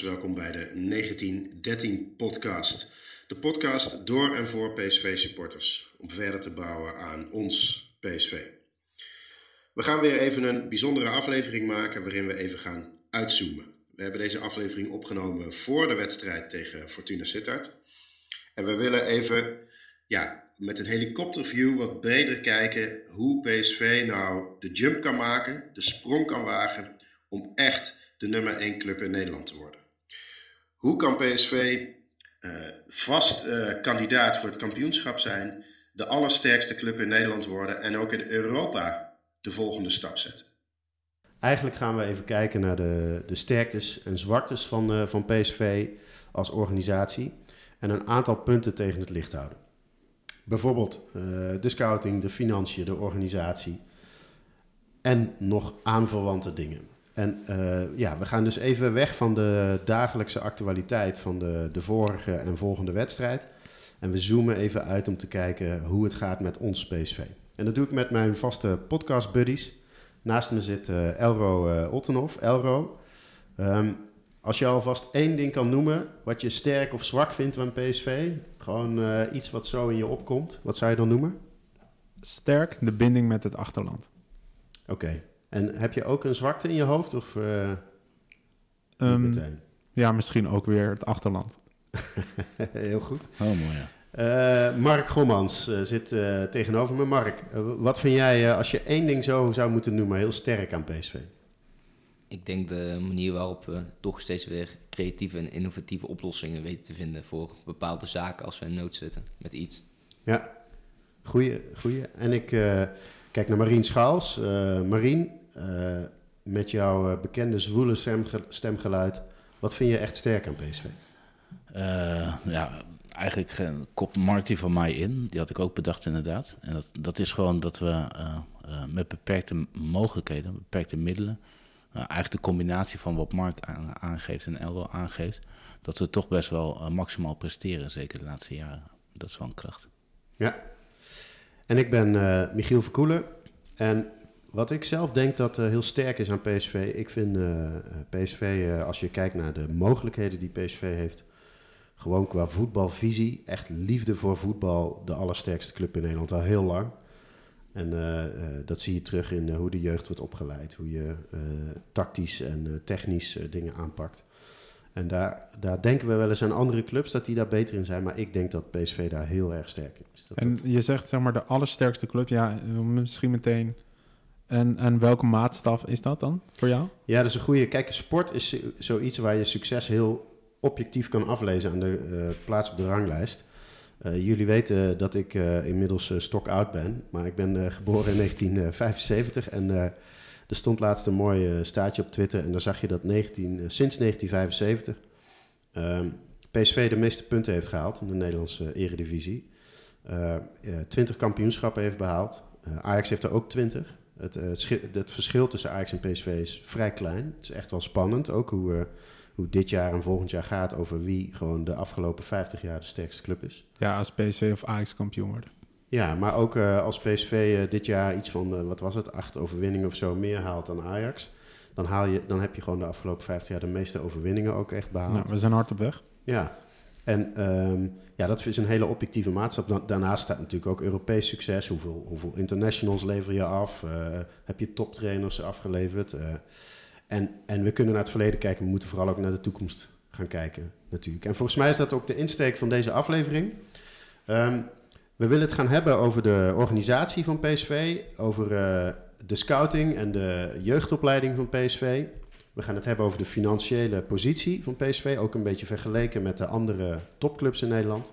Welkom bij de 1913-podcast. De podcast door en voor PSV-supporters, om verder te bouwen aan ons PSV. We gaan weer even een bijzondere aflevering maken waarin we even gaan uitzoomen. We hebben deze aflevering opgenomen voor de wedstrijd tegen Fortuna Sittard. En we willen even ja, met een helikopterview wat breder kijken hoe PSV nou de jump kan maken, de sprong kan wagen om echt de nummer 1 club in Nederland te worden. Hoe kan PSV uh, vast uh, kandidaat voor het kampioenschap zijn, de allersterkste club in Nederland worden en ook in Europa de volgende stap zetten? Eigenlijk gaan we even kijken naar de, de sterktes en zwaktes van, uh, van PSV als organisatie en een aantal punten tegen het licht houden. Bijvoorbeeld de scouting, de financiën, de organisatie en nog aanverwante dingen. En uh, ja, we gaan dus even weg van de dagelijkse actualiteit van de, de vorige en volgende wedstrijd. En we zoomen even uit om te kijken hoe het gaat met ons PSV. En dat doe ik met mijn vaste podcast buddies. Naast me zit uh, Elro uh, Ottenhoff. Elro, um, als je alvast één ding kan noemen wat je sterk of zwak vindt van PSV, gewoon iets wat zo in je opkomt, wat zou je dan noemen? Sterk de binding met het achterland. Oké, okay. En heb je ook een zwakte in je hoofd? Of, uh, um, ja, misschien ook weer het achterland. Heel goed. Oh, mooi ja. Uh, Mark Gommans uh, zit tegenover me. Mark, wat vind jij als je één ding zo zou moeten noemen heel sterk aan PSV? Ik denk de manier waarop we toch steeds weer creatieve en innovatieve oplossingen weten te vinden voor bepaalde zaken als we in nood zitten met iets. Ja, goeie, goeie. En ik kijk naar Marien Schaals. Marien, met jouw uh, bekende zwoele stemge stemgeluid. Wat vind je echt sterk aan PSV? Uh, ja, eigenlijk kop Marty van mij in. Die had ik ook bedacht inderdaad. En dat, dat is gewoon dat we met beperkte mogelijkheden, beperkte middelen... eigenlijk de combinatie van wat Mark aangeeft en Elro aangeeft... dat we toch best wel maximaal presteren, zeker de laatste jaren. Dat is wel een kracht. Ja. En ik ben Michiel Verkoelen. En wat ik zelf denk dat uh, heel sterk is aan PSV. Ik vind uh, PSV, uh, als je kijkt naar de mogelijkheden die PSV heeft. Gewoon qua voetbalvisie. Echt liefde voor voetbal. De allersterkste club in Nederland al heel lang. En dat zie je terug in hoe de jeugd wordt opgeleid. Hoe je tactisch en technisch dingen aanpakt. En daar, daar denken we wel eens aan andere clubs dat die daar beter in zijn. Maar ik denk dat PSV daar heel erg sterk in is. Dat en dat... je zegt zeg maar de allersterkste club. Ja, misschien meteen en, en welke maatstaf is dat dan voor jou? Ja, dat is een goede. Kijk, sport is zoiets waar je succes heel objectief kan aflezen aan de uh, plaats op de ranglijst. Uh, jullie weten dat ik uh, inmiddels stok oud ben, maar ik ben geboren in 1975 en er stond laatst een mooi staartje op Twitter en daar zag je dat 19, sinds 1975 PSV ehm, de meeste punten heeft gehaald in de Nederlandse eredivisie. 20 kampioenschappen heeft behaald. Ajax heeft er ook 20. Het, uh, het, verschil tussen Ajax en PSV is vrij klein. Het is echt wel spannend. Ook hoe, uh, hoe dit jaar en volgend jaar gaat over wie gewoon de afgelopen 50 jaar de sterkste club is. Ja, als PSV of Ajax kampioen worden. Ja, maar ook uh, als PSV dit jaar iets van, wat was het, acht overwinningen of zo meer haalt dan Ajax. Dan, haal je, dan heb je gewoon de afgelopen 50 jaar de meeste overwinningen ook echt behaald. Nou, we zijn hard op weg. Ja, en um, ja, dat is een hele objectieve maatstaf. Daarnaast staat natuurlijk ook Europees succes. Hoeveel, hoeveel internationals lever je af? Uh, heb je toptrainers afgeleverd? Uh, en, en we kunnen naar het verleden kijken. We moeten vooral ook naar de toekomst gaan kijken, natuurlijk. En volgens mij is dat ook de insteek van deze aflevering. Um, we willen het gaan hebben over de organisatie van PSV, over uh, de scouting en de jeugdopleiding van PSV. We gaan het hebben over de financiële positie van PSV, ook een beetje vergeleken met de andere topclubs in Nederland.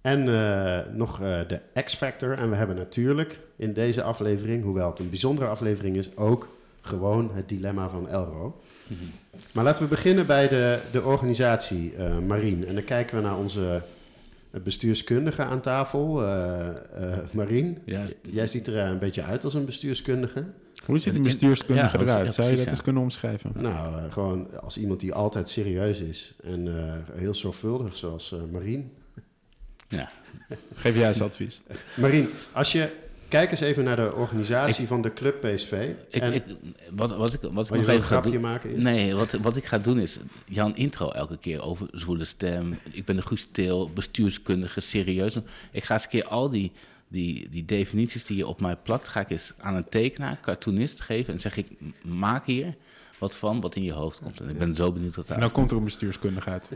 En uh, nog uh, de X-Factor. En we hebben natuurlijk in deze aflevering, hoewel het een bijzondere aflevering is, ook gewoon het dilemma van Elro. Mm -hmm. Maar laten we beginnen bij de, de organisatie, uh, Marien. En dan kijken we naar onze bestuurskundige aan tafel. Marien, ja, jij ziet er een beetje uit als een bestuurskundige. Hoe ziet een bestuurskundige ja, eruit? Zou je dat eens kunnen omschrijven? Nou, uh, gewoon als iemand die altijd serieus is en uh, heel zorgvuldig, zoals uh, Marien. Ja. Geef jij eens advies. Marien, als je Kijk eens even naar de organisatie Ik- van de club PSV. Ik, en, ik, wat, wat ik, wat ik je nog een even ga grapje doen... maken eerst? Nee, wat, wat ik ga doen is Jan intro elke keer over zwoele stem. Ik ben de Guus Til, bestuurskundige, serieus. Ik ga eens een keer al die, die, die definities die je op mij plakt, ga ik eens aan een tekenaar, cartoonist geven. En zeg ik, maak hier wat van wat in je hoofd komt. En ik ben zo benieuwd wat En daar dan komt er een bestuurskundige uit.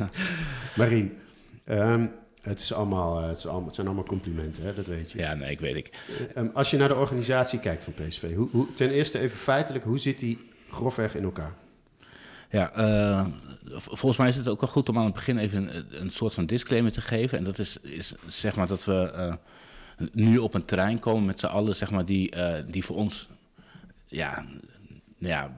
Marien, ehm, het, is allemaal, eh, het, is allemaal, het zijn allemaal complimenten, hè? dat weet je. Ja, nee, ik weet ik. Ehm, als je naar de organisatie kijkt van PSV, hoe, hoe, ten eerste even feitelijk, hoe zit die grofweg in elkaar? Ja, eh, volgens mij is het ook wel goed om aan het begin even een, een soort van disclaimer te geven. En dat is, is zeg maar dat we eh, nu op een terrein komen met z'n allen, zeg maar, die, eh, die voor ons ja, ja,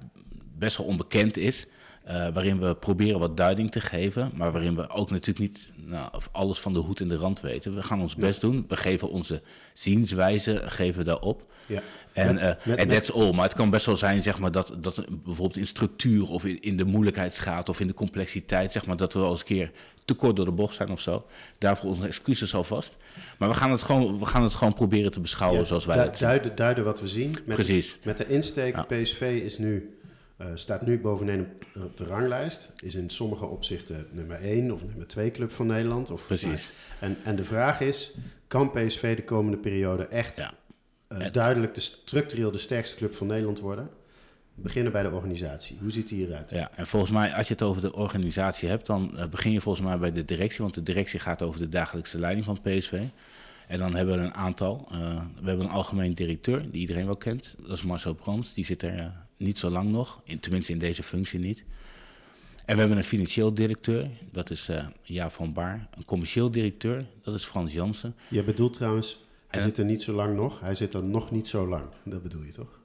best wel onbekend is. eh, waarin we proberen wat duiding te geven, maar waarin we ook natuurlijk niet nou, of alles van de hoed en de rand weten. We gaan ons best doen. We geven onze zienswijze, geven we daarop. Ja. En eh, that's all. Maar het kan best wel zijn zeg maar, dat, dat bijvoorbeeld in structuur of in, in de moeilijkheidsgraad of in de complexiteit, zeg maar, dat we wel eens een keer te kort door de bocht zijn of zo. Daarvoor onze excuses alvast. Maar we gaan het gewoon, we gaan het gewoon proberen te beschouwen Ja, zoals wij du- het zien. duiden, duiden wat we zien. Met, Precies. Met de insteek, Ja. PSV is nu, eh, staat nu bovenaan op, de ranglijst. Is in sommige opzichten nummer 1 of nummer 2 club van Nederland. Of, Precies. maar- en, en de vraag is, kan PSV de komende periode echt Ja. eh, duidelijk de, structureel de sterkste club van Nederland worden? Beginnen bij de organisatie. Hoe ziet die eruit? Ja, en volgens mij, als je het over de organisatie hebt, dan eh, begin je volgens mij bij de directie. Want de directie gaat over de dagelijkse leiding van PSV. En dan hebben we een aantal. we hebben een algemeen directeur, die iedereen wel kent. Dat is Marcel Brands. Die zit er niet zo lang nog, in, tenminste in deze functie niet. En we hebben een financieel directeur, dat is eh Jaap van Baar. Een commercieel directeur, dat is Frans Jansen. Je bedoelt trouwens, hij En- zit er niet zo lang nog. Hij zit er nog niet zo lang. Dat bedoel je toch?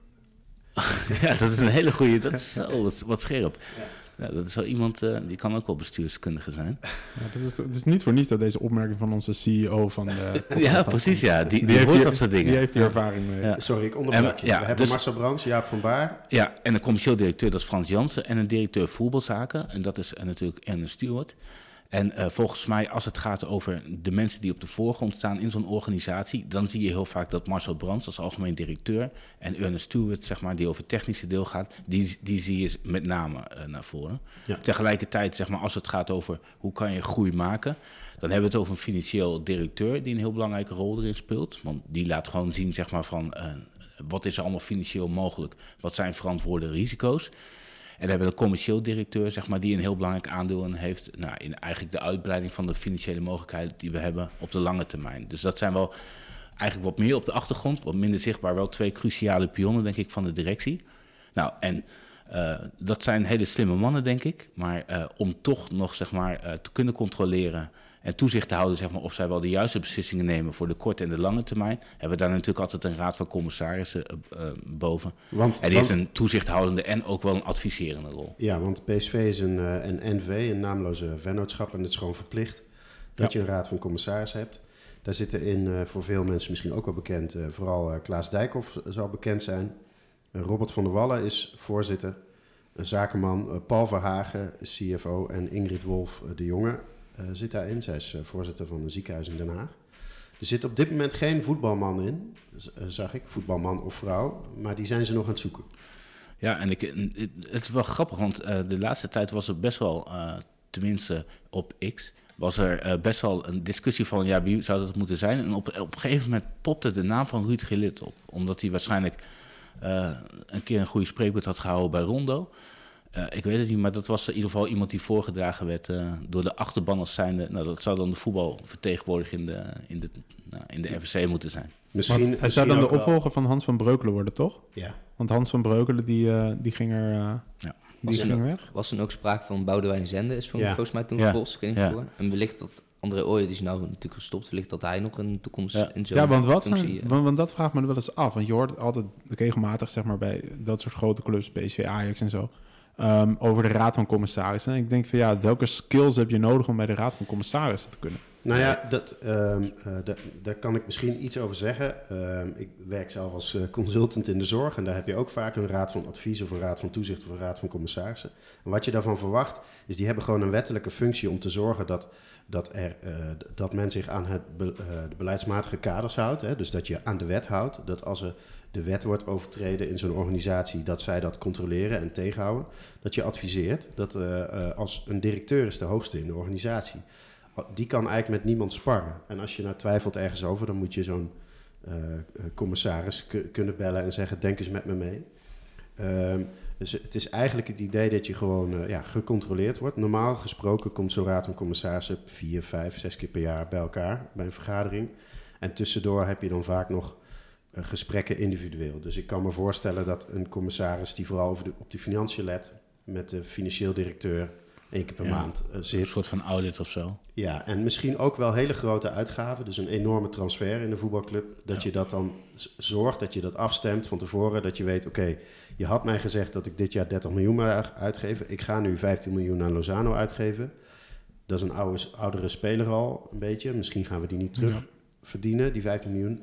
ja, dat is een hele goede, dat is zo, wat, wat scherp. Ja, dat is wel iemand, eh, die kan ook wel bestuurskundige zijn. Ja, dat is, het is niet voor niets dat deze opmerking van onze CEO van de... Ja, precies, ja. Die, die, heeft hoort hier- dat soort dingen. Die heeft die Ja. ervaring mee. Ja. Sorry, ik onderbrak En- je. ja, we hebben dus- Marcel Brands, Jaap van Baar. Ja, en een commercieel directeur, dat is Frans Jansen. En een directeur voetbalzaken, en dat is eh, natuurlijk Ernest Stewart. En eh, volgens mij, als het gaat over de mensen die op de voorgrond staan in zo'n organisatie, dan zie je heel vaak dat Marcel Brands als algemeen directeur en Ernest Stewart, zeg maar, die over het technische deel gaat, die, die zie je met name eh, naar voren. Ja. Tegelijkertijd, zeg maar, als het gaat over hoe kan je groei maken, dan hebben we het over een financieel directeur die een heel belangrijke rol erin speelt. Want die laat gewoon zien, zeg maar, van eh, wat is er allemaal financieel mogelijk, wat zijn verantwoorde risico's. En we hebben een commercieel directeur, zeg maar, die een heel belangrijk aandeel in heeft. Nou, in eigenlijk de uitbreiding van de financiële mogelijkheden die we hebben op de lange termijn. Dus dat zijn wel eigenlijk wat meer op de achtergrond, wat minder zichtbaar, wel twee cruciale pionnen, denk ik, van de directie. Nou, en eh, dat zijn hele slimme mannen, denk ik. Maar eh, om toch nog, zeg maar, eh, te kunnen controleren en toezicht te houden, zeg maar, of zij wel de juiste beslissingen nemen voor de korte en de lange termijn, hebben we daar natuurlijk altijd een raad van commissarissen eh, eh, boven. Want, En die want- heeft een toezichthoudende en ook wel een adviserende rol. Ja, want PSV is een, eh, een NV, een naamloze vennootschap. En het is gewoon verplicht dat je een raad van commissaris hebt. Daar zitten in, voor veel mensen misschien ook wel bekend, vooral Klaas Dijkhoff zal bekend zijn. Robert van der Wallen is voorzitter. Een zakenman, Paul Verhagen, CFO en Ingrid Wolf de Jonge zit daarin. Zij is eh, voorzitter van een ziekenhuis in Den Haag. Er zit op dit moment geen voetbalman in, eh, zag ik, voetbalman of vrouw. Maar die zijn ze nog aan het zoeken. Ja, en ik, het is wel grappig, want eh, de laatste tijd was er best wel, eh, tenminste op X, was er eh, best wel een discussie van, ja, wie zou dat moeten zijn? En op, op een gegeven moment popte de naam van Ruud Gillit op, omdat hij waarschijnlijk eh, een keer een goede spreekwoord had gehouden bij Rondo. Eh, ik weet het niet, maar dat was in ieder geval iemand die voorgedragen werd eh, door de achterban als zijnde. Nou, dat zou dan de voetbalvertegenwoordiger in de, in de, nou, in de RVC moeten zijn. Misschien, Want hij zou dan de wel- opvolger van Hans van Breukelen worden, toch? Ja, Want Hans van Breukelen, die, eh, die ging er... eh, Ja. Die Was er ging nog- weg. Was er ook sprake van Boudewijn Zende, is van, Ja. volgens mij toen Ja. gebost, ik weet niet Ja. En wellicht dat André Ooyen, die is nou natuurlijk gestopt, wellicht dat hij nog een toekomst Ja. in zo'n Ja, want, wat functie... zijn, want, want dat vraagt me wel eens af. Want je hoort altijd regelmatig, zeg maar, bij dat soort grote clubs, PSV, Ajax en zo, ehm, over de raad van commissarissen. En ik denk van ja, welke skills heb je nodig om bij de raad van commissarissen te kunnen? Nou ja, dat, ehm, eh, da- daar kan ik misschien iets over zeggen. Ehm, ik werk zelf als eh, consultant in de zorg en daar heb je ook vaak een raad van advies of een raad van toezicht of een raad van commissarissen. En wat je daarvan verwacht, is die hebben gewoon een wettelijke functie om te zorgen dat dat, er, eh, dat men zich aan het de beleidsmatige kaders houdt. Hè? Dus dat je aan de wet houdt. Dat als er de wet wordt overtreden in zo'n organisatie, dat zij dat controleren en tegenhouden. Dat je adviseert. Dat eh, eh, als een directeur is de hoogste in de organisatie. Die kan eigenlijk met niemand sparren. En als je nou twijfelt ergens over, dan moet je zo'n eh, commissaris ku- kunnen bellen en zeggen: Denk eens met me mee. Ehm, dus het is eigenlijk het idee dat je gewoon ja, gecontroleerd wordt. Normaal gesproken komt zo'n raad van commissarissen vier, vijf, zes keer per jaar bij elkaar bij een vergadering. En tussendoor heb je dan vaak nog gesprekken individueel. Dus ik kan me voorstellen dat een commissaris die vooral over de, op de financiën let, met de financieel directeur één keer per Ja. maand eh, Een zit. soort van audit of zo. Ja, en misschien ook wel hele grote uitgaven. Dus een enorme transfer in de voetbalclub. Dat Ja. je dat dan zorgt, dat je dat afstemt van tevoren. Dat je weet, oké, je had mij gezegd dat ik dit jaar 30 miljoen mag uitgeven. Ik ga nu 15 miljoen aan Lozano uitgeven. Dat is een oude, oudere speler al, een beetje. Misschien gaan we die niet terug Ja. verdienen, die 15 miljoen.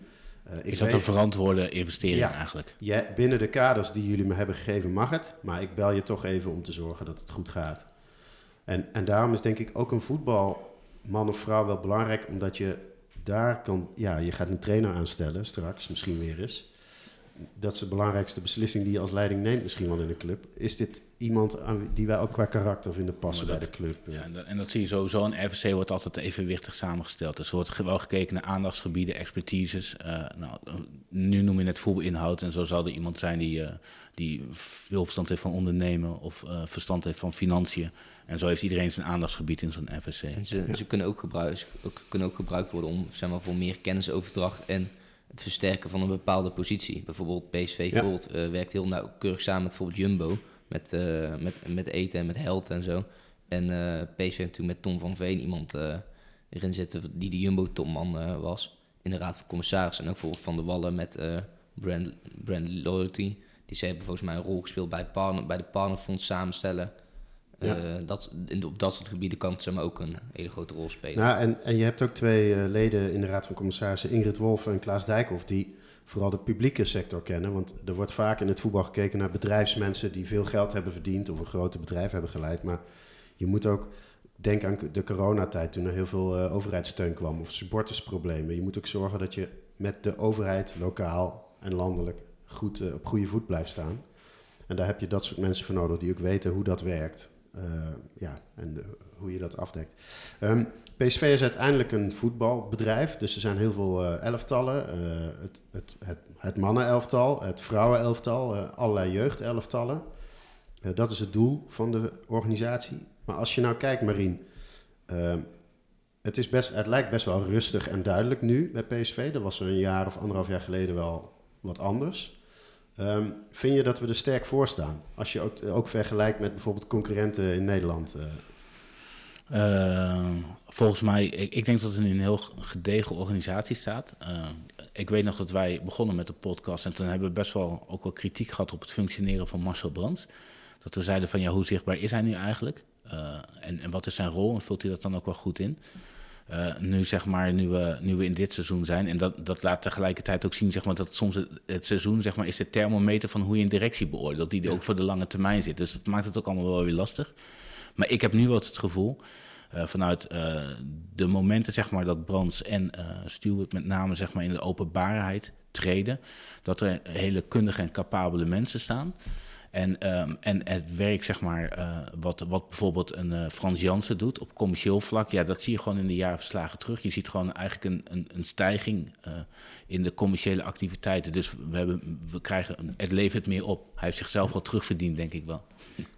Eh, ik Is dat weet- een verantwoorde investering Ja. eigenlijk? ja, binnen de kaders die jullie me hebben gegeven mag het. Maar ik bel je toch even om te zorgen dat het goed gaat. En, en daarom is denk ik ook een voetbalman of vrouw wel belangrijk. Omdat je daar kan... Ja, je gaat een trainer aanstellen straks, misschien weer eens. Dat is de belangrijkste beslissing die je als leiding neemt misschien wel in een club. Is dit iemand aan wie- die wij ook qua karakter vinden passen bij de club? Ja, en dat, en dat zie je sowieso. Een RVC wordt altijd evenwichtig samengesteld. Dus er wordt wel gekeken naar aandachtsgebieden, expertises. Eh, nou, nu noem je het voetbalinhoud. En zo zal er iemand zijn die, eh, die veel verstand heeft van ondernemen of eh, verstand heeft van financiën. En zo heeft iedereen zijn aandachtsgebied in zo'n RVC. En ze, ze kunnen, ook gebruikt, ook, kunnen ook gebruikt worden om zeg maar, voor meer kennisoverdracht en het versterken van een bepaalde positie. Bijvoorbeeld PSV Ja. Volt eh, werkt heel nauwkeurig samen met bijvoorbeeld Jumbo, met, eh, met, met eten en met health en zo. En eh, PSV heeft natuurlijk met Tom van Veen iemand erin zitten die de Jumbo-topman was in de Raad van Commissarissen. En ook bijvoorbeeld Van der Wallen met brand, brand Loyalty. Die ze hebben volgens mij een rol gespeeld bij, partner, bij de partnerfonds samenstellen. Ja. Eh, dat, in, op dat soort gebieden kan het zeg maar, ook een hele grote rol spelen. Nou, en, en je hebt ook twee eh, leden in de Raad van Commissarissen, Ingrid Wolf en Klaas Dijkhoff, die vooral de publieke sector kennen. Want er wordt vaak in het voetbal gekeken naar bedrijfsmensen die veel geld hebben verdiend of een grote bedrijf hebben geleid. Maar je moet ook denken aan de coronatijd, toen er heel veel eh, overheidssteun kwam of supportersproblemen. Je moet ook zorgen dat je met de overheid, lokaal en landelijk, goed op goede voet blijft staan. En daar heb je dat soort mensen voor nodig die ook weten hoe dat werkt. Eh, ja, en de- hoe je dat afdekt. Ehm, PSV is uiteindelijk een voetbalbedrijf, dus er zijn heel veel eh, elftallen. eh, het, het, het, het mannenelftal, het vrouwenelftal, eh, allerlei jeugdelftallen. Eh, dat is het doel van de organisatie. Maar als je nou kijkt, Marien, ehm, het, is best, het lijkt best wel rustig en duidelijk nu bij PSV. Dat was er een jaar of anderhalf jaar geleden wel wat anders. Ehm, vind je dat we er sterk voor staan? Als je ook, ook vergelijkt met bijvoorbeeld concurrenten in Nederland. eh, Eh, volgens mij, ik, denk dat het in een heel gedegen organisatie staat. Eh, ik weet nog dat wij begonnen met de podcast en toen hebben we best wel ook wel kritiek gehad op het functioneren van Marcel Brands. Dat we zeiden van ja, hoe zichtbaar is hij nu eigenlijk? Eh, en, en wat is zijn rol en vult hij dat dan ook wel goed in? Eh, nu zeg maar, nu we, nu we in dit seizoen zijn, en dat, dat laat tegelijkertijd ook zien zeg maar, dat soms het, het seizoen zeg maar, is de thermometer van hoe je een directie beoordeelt, die er ook voor de lange termijn zit. Dus dat maakt het ook allemaal wel weer lastig. Maar ik heb nu wat het gevoel, eh, vanuit eh, de momenten zeg maar, dat Brands en Stewart met name zeg maar, in de openbaarheid treden, dat er hele kundige en capabele mensen staan. En, ehm, en het werk, zeg maar, eh, wat, wat bijvoorbeeld een eh, Frans Jansen doet op commercieel vlak, ja, dat zie je gewoon in de jaarverslagen terug. Je ziet gewoon eigenlijk een, een, een stijging eh, in de commerciële activiteiten. Dus we, hebben, we krijgen, het levert meer op. Hij heeft zichzelf wel terugverdiend, denk ik wel.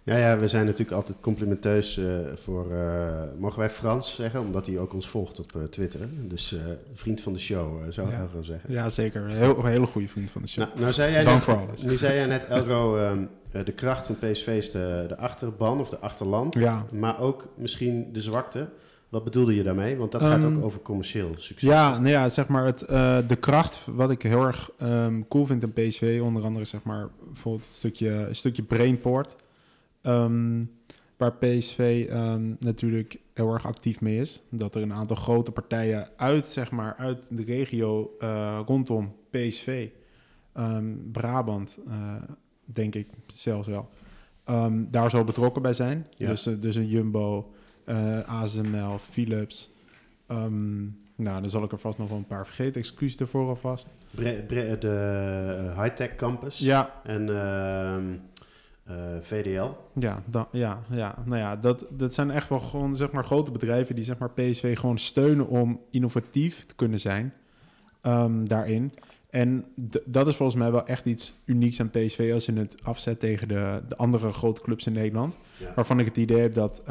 Ja, ja, we zijn natuurlijk altijd complimenteus eh, voor, eh, mogen wij Frans zeggen, omdat hij ook ons volgt op eh, Twitter. Dus eh, vriend van de show, zou ik Ja. Elro zeggen. Ja, zeker. Een, heel, een hele goede vriend van de show. Nou, nou zei jij Dank net, voor alles. Nu zei jij net, Elro, ehm, eh, de kracht van PSV is de, de achterban of de achterland, Ja, maar ook misschien de zwakte. Wat bedoelde je daarmee? Want dat gaat Ehm, ook over commercieel succes. ja, nou ja, zeg maar het, eh, de kracht, wat ik heel erg ehm, cool vind in PSV, onder andere zeg maar bijvoorbeeld een stukje, een stukje Brainport, ehm, waar PSV ehm, natuurlijk heel erg actief mee is. Dat er een aantal grote partijen uit, zeg maar, uit de regio eh, rondom PSV, ehm, Brabant, eh, denk ik zelfs wel, ehm, daar zo betrokken bij zijn. Ja. Dus, dus een Jumbo, eh, ASML, Philips, Ehm, nou, dan zal ik er vast nog wel een paar vergeten. Excuus ervoor alvast. Bre- Bre- de eh, Hightech Campus Ja, en ehm, eh, VDL. ja, dan, ja, ja. Nou ja, dat, dat zijn echt wel gewoon zeg maar, grote bedrijven die zeg maar, PSV gewoon steunen om innovatief te kunnen zijn ehm, daarin. En dat is volgens mij wel echt iets unieks aan PSV als je het afzet tegen de, de andere grote clubs in Nederland. Ja. Waarvan ik het idee heb dat,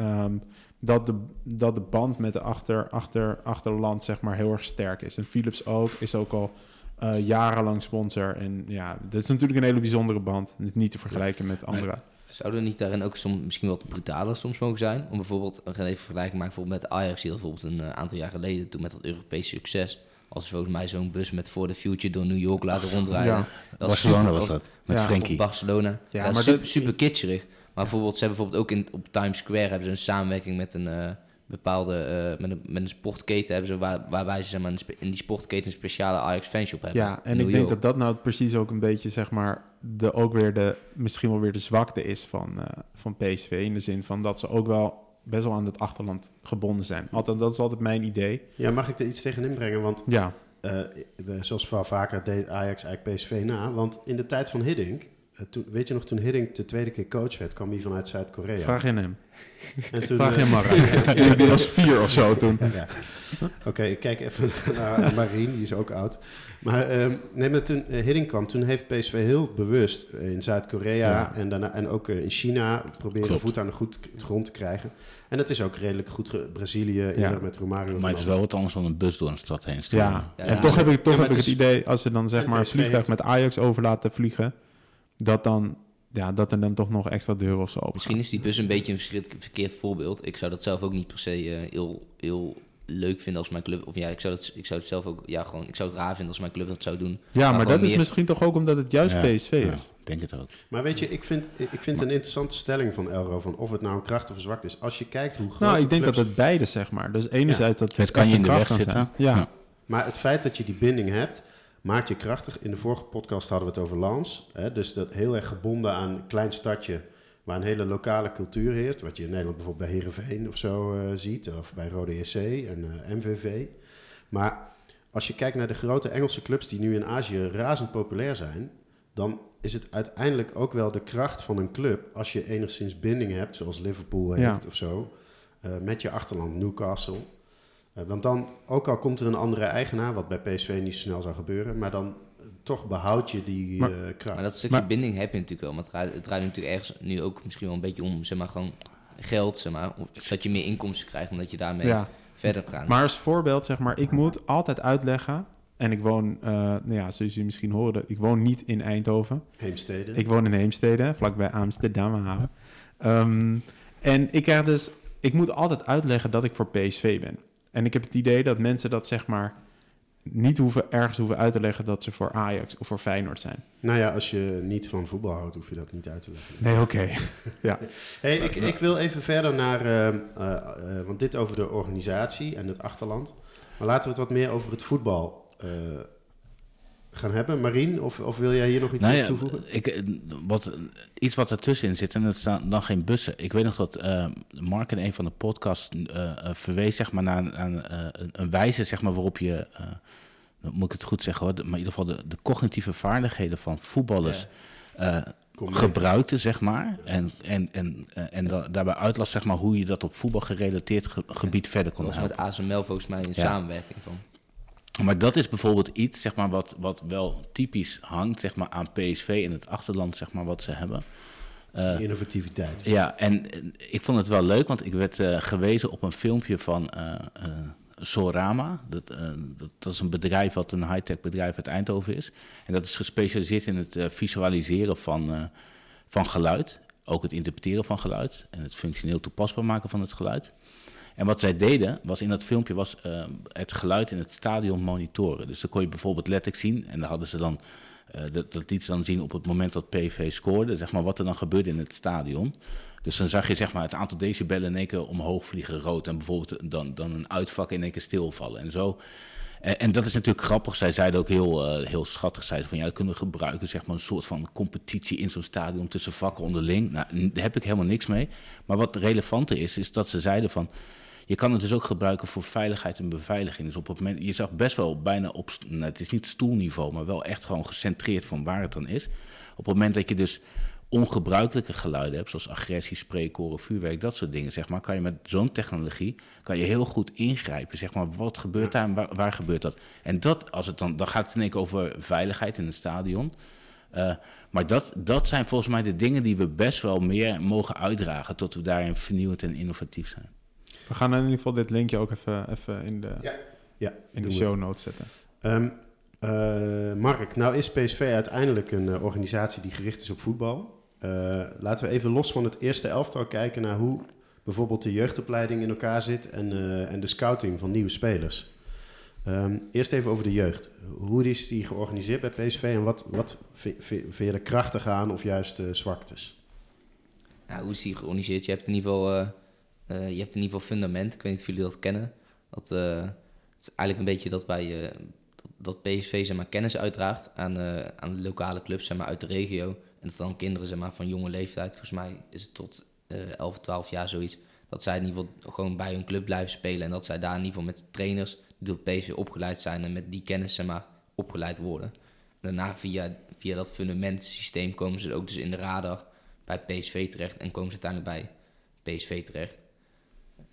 dat, de, dat de band met de achter, achter, achterland zeg maar, heel erg sterk is. En Philips ook, is ook al eh, jarenlang sponsor. En ja, dat is natuurlijk een hele bijzondere band. Niet te vergelijken met andere. Zouden we niet daarin ook soms, misschien wat brutaler soms mogen zijn? Om bijvoorbeeld, we gaan even vergelijking maken bijvoorbeeld met Ajax, die bijvoorbeeld een eh, aantal jaar geleden, toen met dat Europese succes, als volgens mij zo'n bus met For the Future door New York laten rondrijden. Ja. Dat is Barcelona super- was dat, met Ja. Frenkie. Op Barcelona. Ja, maar super, dat- super kitscherig. Maar bijvoorbeeld, ze hebben bijvoorbeeld ook in, op Times Square hebben ze een samenwerking met een eh, bepaalde, eh, met, een, met een sportketen hebben ze, waar, waarbij ze zeg maar, in die sportketen een speciale Ajax fanshop hebben. Ja, en ik denk dat dat nou precies ook een beetje, zeg maar, de, ook weer de, misschien wel weer de zwakte is van, eh, van PSV. In de zin van dat ze ook wel best wel aan het achterland gebonden zijn. Altijd, dat is altijd mijn idee. Ja, mag ik er iets tegen inbrengen? Want Ja, eh, we- zoals wel vaker deed Ajax eigenlijk PSV na. Want in de tijd van Hiddink, toen, weet je nog, toen Hiddink de tweede keer coach werd, kwam hij vanuit Zuid-Korea. vraag je aan hem. En toen, Vraag je eh, aan Mara. Die- was vier of zo toen. Ja. Oké, ik kijk even naar Marien, die is ook oud. Maar ehm, nee, maar toen eh, Hiddink kwam, toen heeft PSV heel bewust in Zuid-Korea Ja. en, daarna, en ook eh, in China proberen voet aan de goed grond te krijgen. En dat is ook redelijk goed. ge- Brazilië, eerder met Romario. Maar het is wel wat anders dan een bus door een stad heen sturen. Ja, Ja, en ja. toch heb ik, toch Ja, heb ik het het idee, als ze dan zeg maar een vliegtuig heeft- met Ajax over laten vliegen, dat dan, ja, dat er dan toch nog extra deuren of zo open Misschien is die bus een beetje een verkeerd, verkeerd voorbeeld. Ik zou dat zelf ook niet per se eh, heel, heel leuk vinden als mijn club. Of ja, ik zou, het, ik zou het zelf ook, ja, gewoon, ik zou het raar vinden als mijn club dat zou doen. Ja, maar, dat is misschien toch ook omdat het juist Ja, PSV ja, is. Ik denk het ook. Maar weet je, ik vind, ik vind het een interessante stelling van Elro, van of het nou een kracht of een zwakte is. Als je kijkt hoe groot Nou, ik denk clubs... dat het beide, zeg maar. Dus enerzijds dat Het kan je in de weg kracht kan zitten. zijn. Ja. Ja. Maar het feit dat je die binding hebt, maakt je krachtig. In de vorige podcast hadden we het over Lans. Hè, dus dat heel erg gebonden aan een klein stadje waar een hele lokale cultuur heerst. Wat je in Nederland bijvoorbeeld bij Heerenveen of zo eh, ziet. Of bij Rode JC en eh, MVV. Maar als je kijkt naar de grote Engelse clubs die nu in Azië razend populair zijn... dan is het uiteindelijk ook wel de kracht van een club... als je enigszins binding hebt, zoals Liverpool Ja. heeft of zo... eh, met je achterland Newcastle... Eh, want dan, ook al komt er een andere eigenaar, wat bij PSV niet zo snel zou gebeuren, maar dan eh, toch behoud je die Maar- eh, kracht. Maar dat stukje Maar- binding heb je natuurlijk wel. Maar het draait, het draait natuurlijk ergens nu ook misschien wel een beetje om, zeg maar, gewoon geld, zeg maar. Of dat je meer inkomsten krijgt, omdat je daarmee Ja. verder gaat. Maar als voorbeeld, zeg maar, ik moet altijd uitleggen. En ik woon, eh, nou ja, zoals jullie misschien horen, ik woon niet in Eindhoven. Heemstede. Ik woon in Heemstede, vlakbij Amsterdam. haven. Ehm, en ik krijg dus, ik moet altijd uitleggen dat ik voor PSV ben. En ik heb het idee dat mensen dat zeg maar niet hoeven, ergens hoeven uit te leggen dat ze voor Ajax of voor Feyenoord zijn. Nou ja, als je niet van voetbal houdt, hoef je dat niet uit te leggen. Nee, oké. Hey, ik, ik wil even verder naar, eh, eh, eh, want dit over de organisatie en het achterland. Maar laten we het wat meer over het voetbal gaan hebben. Marien, of, of wil jij hier nog iets Nou aan ja, toevoegen? ik, eh, wat, iets wat ertussenin zit, en dat staan dan geen bussen. Ik weet nog dat eh, Mark in een van de podcasts eh, eh, verwees zeg maar, naar een, aan, een, een wijze zeg maar, waarop je, eh, moet ik het goed zeggen hoor, de- maar in ieder geval de, de cognitieve vaardigheden van voetballers eh, mee. gebruikte, zeg maar. En, en, en, en da- daarbij uitlas zeg maar, hoe je dat op voetbal gerelateerd ge- gebied verder kon Dat was helpen. met ASML volgens mij een samenwerking van. Maar dat is bijvoorbeeld iets zeg maar, wat, wat wel typisch hangt zeg maar, aan PSV in het achterland, zeg maar, wat ze hebben. Eh, Innovativiteit. ja, en ik vond het wel leuk, want ik werd eh, gewezen op een filmpje van eh Sorama. Dat, dat, dat is een bedrijf wat een high-tech bedrijf uit Eindhoven is. En dat is gespecialiseerd in het visualiseren van, van geluid. Ook het interpreteren van geluid en het functioneel toepasbaar maken van het geluid. En wat zij deden, was in dat filmpje, was eh, het geluid in het stadion monitoren. Dus dan kon je bijvoorbeeld letterlijk zien, en daar hadden ze dan, eh, dat, dat liet ze dan zien op het moment dat PV scoorde, zeg maar wat er dan gebeurde in het stadion. Dus dan zag je zeg maar het aantal decibellen in één keer omhoog vliegen rood en bijvoorbeeld dan, dan een uitvak in één keer stilvallen en zo. En, en dat is natuurlijk grappig. Zij zeiden ook heel, eh, heel schattig. Zeiden van ja, dat kunnen we gebruiken. Zeg maar een soort van competitie in zo'n stadion tussen vakken onderling. Nou, daar heb ik helemaal niks mee. Maar wat relevanter is, is dat ze zeiden van. Je kan het dus ook gebruiken voor veiligheid en beveiliging. Dus op het moment, je zag best wel bijna op, nou, het is niet stoelniveau, maar wel echt gewoon gecentreerd van waar het dan is. Op het moment dat je dus ongebruikelijke geluiden hebt, zoals agressie, spreekkoren, vuurwerk, dat soort dingen, zeg maar, kan je met zo'n technologie kan je heel goed ingrijpen. Zeg maar, wat gebeurt daar en waar, waar gebeurt dat? En dat, als het dan, dan gaat het in één keer over veiligheid in het stadion. Eh, maar dat, dat zijn volgens mij de dingen die we best wel meer mogen uitdragen tot we daarin vernieuwend en innovatief zijn. We gaan in ieder geval dit linkje ook even, even in de, Ja. Ja, in de show notes zetten. Ehm, eh, Mark, nou is PSV uiteindelijk een eh, organisatie die gericht is op voetbal. Eh, laten we even los van het eerste elftal kijken naar hoe bijvoorbeeld de jeugdopleiding in elkaar zit en, eh, en de scouting van nieuwe spelers. Ehm, eerst even over de jeugd. Hoe is die georganiseerd bij PSV en wat, wat vi- vi- vind je er krachtig aan of juist zwaktes? Ja, hoe is die georganiseerd? Je hebt in ieder geval, je hebt in ieder geval fundament. Ik weet niet of jullie dat kennen. Dat, eh, het is eigenlijk een beetje dat bij eh, dat PSV zeg maar, kennis uitdraagt aan, eh, aan lokale clubs zeg maar, uit de regio. En dat dan kinderen zeg maar, van jonge leeftijd, volgens mij is het tot eh 11, 12 jaar zoiets. Dat zij in ieder geval gewoon bij hun club blijven spelen. En dat zij daar in ieder geval met trainers die door PSV opgeleid zijn en met die kennis zeg maar, opgeleid worden. Daarna via, via dat fundamentsysteem komen ze ook dus in de radar bij PSV terecht en komen ze uiteindelijk bij PSV terecht.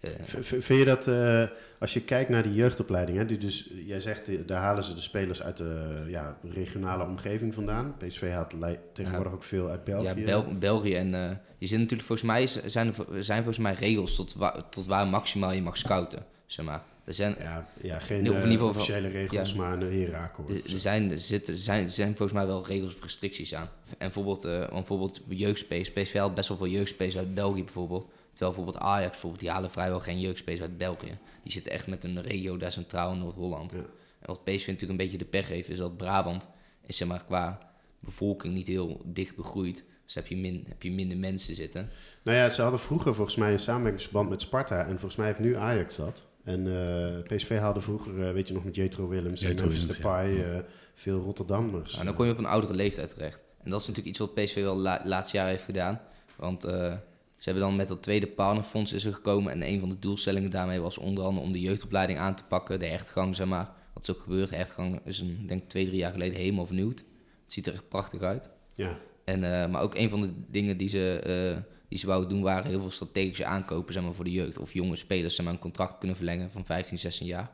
Eh, Vind je dat, eh, als je kijkt naar die jeugdopleiding, hè, die dus, jij zegt, eh, daar halen ze de spelers uit de ja, regionale omgeving vandaan. PSV haalt tegenwoordig ook veel uit België. Ja, Bel- België en eh, je zit natuurlijk volgens mij zijn er, zijn volgens mij regels tot, wa- tot waar maximaal je mag scouten, zeg maar. Er zijn, Ja, ja geen geval- officiële regels, ja. maar een herenakkoord. er, er zijn, er, zitten, er zijn, er zijn volgens mij wel regels of restricties aan. En bijvoorbeeld, bijvoorbeeld jeugdspace, PSV haalt best wel veel jeugdspace uit België bijvoorbeeld. Terwijl bijvoorbeeld Ajax, bijvoorbeeld, die halen vrijwel geen jeugdspace uit België. Die zitten echt met een regio daar centraal in Noord-Holland. Ja. En wat PSV natuurlijk een beetje de pech heeft, is dat Brabant is zeg maar qua bevolking niet heel dicht begroeid. Dus heb je, min, heb je minder mensen zitten. Nou ja, ze hadden vroeger volgens mij een samenwerkingsverband met Sparta. En volgens mij heeft nu Ajax dat. En eh, PSV haalde vroeger, eh, weet je nog, met Jetro Willems en Memphis Depay, ja. eh, veel Rotterdammers. Nou, dan kom je op een oudere leeftijd terecht. En dat is natuurlijk iets wat PSV wel la laatste jaar heeft gedaan. Want eh, ze hebben dan met dat tweede partnerfonds is er gekomen. En een van de doelstellingen daarmee was onder andere om de jeugdopleiding aan te pakken. De hechtgang, zeg maar. Wat is ook gebeurd. De hechtgang is een, denk ik twee, drie jaar geleden helemaal vernieuwd. Het ziet er echt prachtig uit. Ja, En, eh, maar ook een van de dingen die ze, eh, die ze wouden doen waren heel veel strategische aankopen zeg maar, voor de jeugd. Of jonge spelers zeg maar, een contract kunnen verlengen van 15, 16 jaar.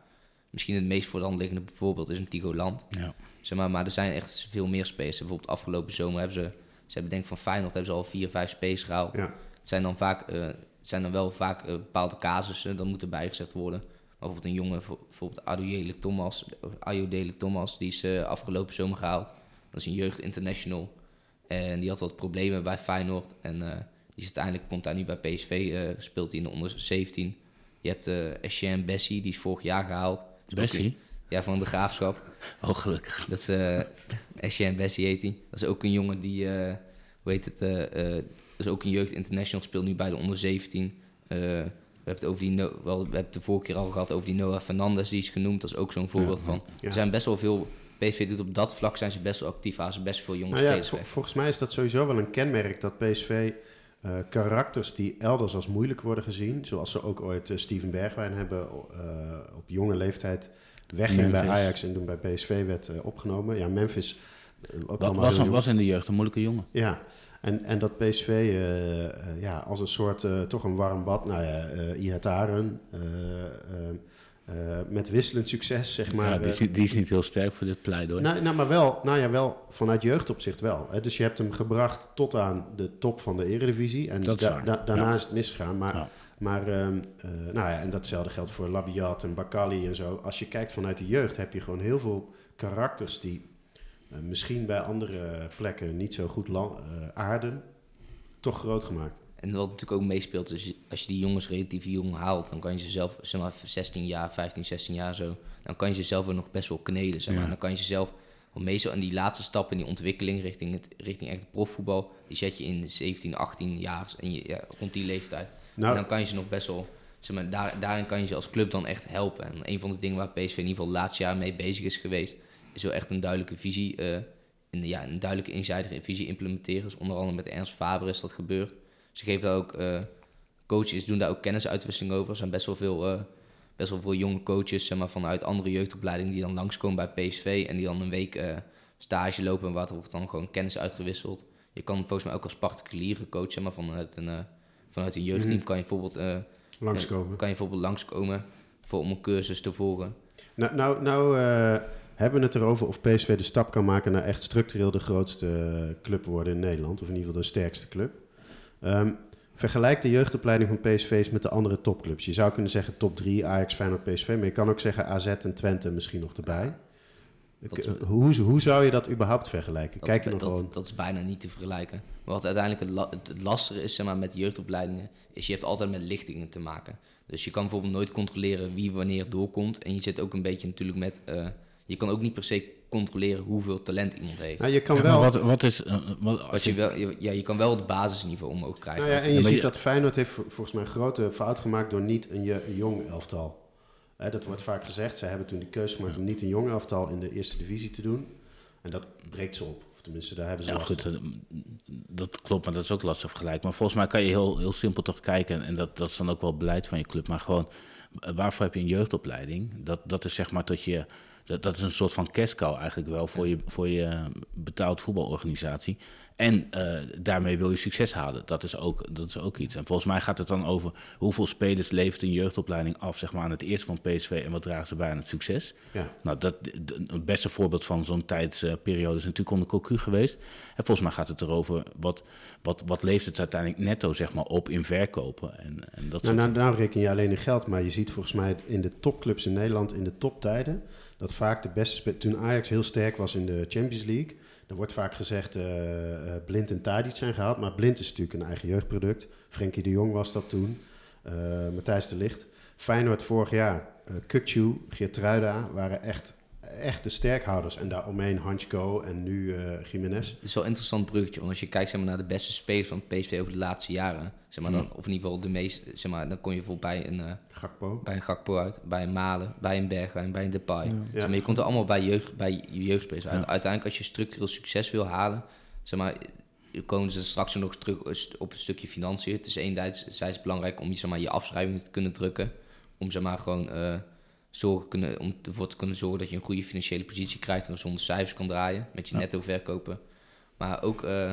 Misschien het meest voor de hand liggende voorbeeld is een Tigo Land. Ja. Zeg maar, maar er zijn echt veel meer spelers. Bijvoorbeeld afgelopen zomer hebben ze... Ze hebben denk ik van Feyenoord hebben ze al vier, vijf spelers gehaald. ja. Het zijn dan, vaak, eh, zijn dan wel vaak eh, bepaalde casussen. Dat moet erbij gezegd worden. Maar bijvoorbeeld een jongen, voor- bijvoorbeeld Ayodele Thomas. Ayodele Thomas, die is eh, afgelopen zomer gehaald. Dat is een jeugd international. En die had wat problemen bij Feyenoord. En die is uiteindelijk komt daar nu bij PSV. speelt hij in de onder 17. Je hebt eh Etienne Bessie, die is vorig jaar gehaald. Bessie? een- Ja, van de Graafschap. Oh, gelukkig. Dat is uh, Etienne Bessie heet hij. Dat is ook een jongen die, eh, hoe heet het, dat is ook een jeugd international, speelt nu bij de onder 17. Eh, we hebben het over die, No- wel, we hebben het de vorige keer al gehad over die Noah Fernandes, die is genoemd. Dat is ook zo'n voorbeeld van. Ja. Er zijn best wel veel, PSV doet op dat vlak zijn ze best wel actief, halen ze best veel jonge Nou ja, vol- volgens mij is dat sowieso wel een kenmerk dat PSV eh, karakters die elders als moeilijk worden gezien, zoals ze ook ooit eh, Steven Bergwijn hebben eh, op jonge leeftijd wegging bij. Ajax en toen bij PSV werd opgenomen. Ja, Memphis ook Was, was in de jeugd een moeilijke jongen. Ja, en, en dat PSV eh, eh, ja, als een soort, eh, toch een warm bad, nou ja, eh, met wisselend succes, zeg maar. ja, die, is, niet- die is niet heel sterk voor dit pleidooi. nou, nou, maar wel, nou ja, wel vanuit jeugdopzicht wel. Hè. Dus je hebt hem gebracht tot aan de top van de eredivisie. En Dat is da- waar, da- daarna ja. is het misgegaan. Maar, Ja. maar eh, nou ja, en datzelfde geldt voor Labiat en Bakali en zo. Als je kijkt vanuit de jeugd heb je gewoon heel veel karakters die misschien bij andere plekken niet zo goed lan- eh, aarden, toch groot gemaakt. En wat natuurlijk ook meespeelt, is als je die jongens relatief jong haalt, dan kan je ze zelf, zeg maar 16 jaar, 15, 16 jaar zo, dan kan je ze zelf ook nog best wel kneden. Zeg maar. Ja. Dan kan je ze zelf, want meestal in die laatste stap in die ontwikkeling richting, het, richting echt het profvoetbal, die zet je in 17, 18 jaar, en je, ja, rond die leeftijd. Nou, en dan kan je ze nog best wel, zeg maar, daar, daarin kan je ze als club dan echt helpen. En een van de dingen waar PSV in ieder geval het laatste jaar mee bezig is geweest, wel echt een duidelijke visie, eh, een, ja, een duidelijke eenzijdige visie implementeren. Dus onder andere met Ernst Faber is dat gebeurd. Ze geven daar ook, eh, coaches doen daar ook kennisuitwisseling over. Er zijn best wel veel, eh, best wel veel jonge coaches zeg maar, vanuit andere jeugdopleidingen die dan langskomen bij PSV en die dan een week stage lopen en waar wordt dan gewoon kennis uitgewisseld. Je kan volgens mij ook als particuliere coach, zeg maar, vanuit een, vanuit een jeugdteam Mhm. kan je bijvoorbeeld, Langskomen. kan je bijvoorbeeld langskomen voor, om een cursus te volgen. Nou, nou, nou hebben we het erover of PSV de stap kan maken naar echt structureel de grootste eh, club worden in Nederland. Of in ieder geval de sterkste club. Ehm, vergelijk de jeugdopleiding van PSV eens met de andere topclubs. Je zou kunnen zeggen top 3, Ajax, Feyenoord, PSV. Maar je kan ook zeggen AZ en Twente misschien nog erbij. Is- K- hoe, hoe zou je dat überhaupt vergelijken? Dat, Kijk je nog dat, gewoon... dat is bijna niet te vergelijken. Maar wat uiteindelijk het, la- het, het lastige is zeg maar, met jeugdopleidingen, is je hebt altijd met lichtingen te maken. Dus je kan bijvoorbeeld nooit controleren wie wanneer doorkomt. En je zit ook een beetje natuurlijk met... eh, je kan ook niet per se controleren hoeveel talent iemand heeft. Nou, je kan Ja, wel... wat, wat is... eh, wat, als Wat je, wel, je- ja, je kan wel het basisniveau omhoog krijgen. Nou ja, en je ziet je- dat Feyenoord heeft vol- volgens mij een grote fout gemaakt door niet een, jong elftal. Hè, dat wordt vaak gezegd. Zij hebben toen die keuze gemaakt om niet een jong elftal in de eerste divisie te doen. En dat breekt ze op. Of tenminste, daar hebben ze Ja, last goed, eh, dat klopt, maar dat is ook lastig vergelijk. Maar volgens mij kan je heel, heel simpel toch kijken, en dat, dat is dan ook wel beleid van je club, maar gewoon, eh, waarvoor heb je een jeugdopleiding? Dat, dat is zeg maar tot je, dat, dat is een soort van cashcow eigenlijk wel voor je, voor je betaald voetbalorganisatie. En eh, daarmee wil je succes halen. Dat is, ook, dat is ook iets. En volgens mij gaat het dan over hoeveel spelers levert een jeugdopleiding af zeg maar, aan het eerste van PSV en wat dragen ze bij aan het succes. Ja. Nou, dat, het beste voorbeeld van zo'n tijdsperiode is natuurlijk onder Cocu geweest. En volgens mij gaat het erover wat, wat, wat levert het uiteindelijk netto zeg maar, op in verkopen. En, en dat Nou, nou, nou reken je alleen in geld, maar je ziet volgens mij in de topclubs in Nederland in de toptijden dat vaak de beste toen Ajax heel sterk was in de Champions League, dan wordt vaak gezegd eh, Blind en Tadic zijn gehaald, maar Blind is natuurlijk een eigen jeugdproduct. Frenkie de Jong was dat toen, eh, Matthijs de Ligt. Feyenoord vorig jaar, uh, Geertruida waren echt, echt de sterkhouders en daaromheen Hansko en nu eh Jiménez. Het is wel een interessant bruggetje. Want als je kijkt naar de beste spelers van PSV over de laatste jaren. Zeg maar, dan, of in ieder geval de meest. Zeg maar, dan kom je bijvoorbeeld bij een, eh, Gakpo. bij een Gakpo uit. Bij een Malen. Bij een Bergwijn. Bij een Depay. Ja. Zeg maar, je komt er allemaal bij, jeugd, bij je jeugdspelers uit. Ja. Uiteindelijk als je structureel succes wil halen. Zeg maar, komen ze straks nog terug op een stukje financiën. Het is enerzijds belangrijk om je, zeg maar, je afschrijving te kunnen drukken. Om zeg maar, gewoon eh, zorgen kunnen, om ervoor te kunnen zorgen dat je een goede financiële positie krijgt. En gezonde cijfers kan draaien met je Ja. netto verkopen. Maar ook, eh,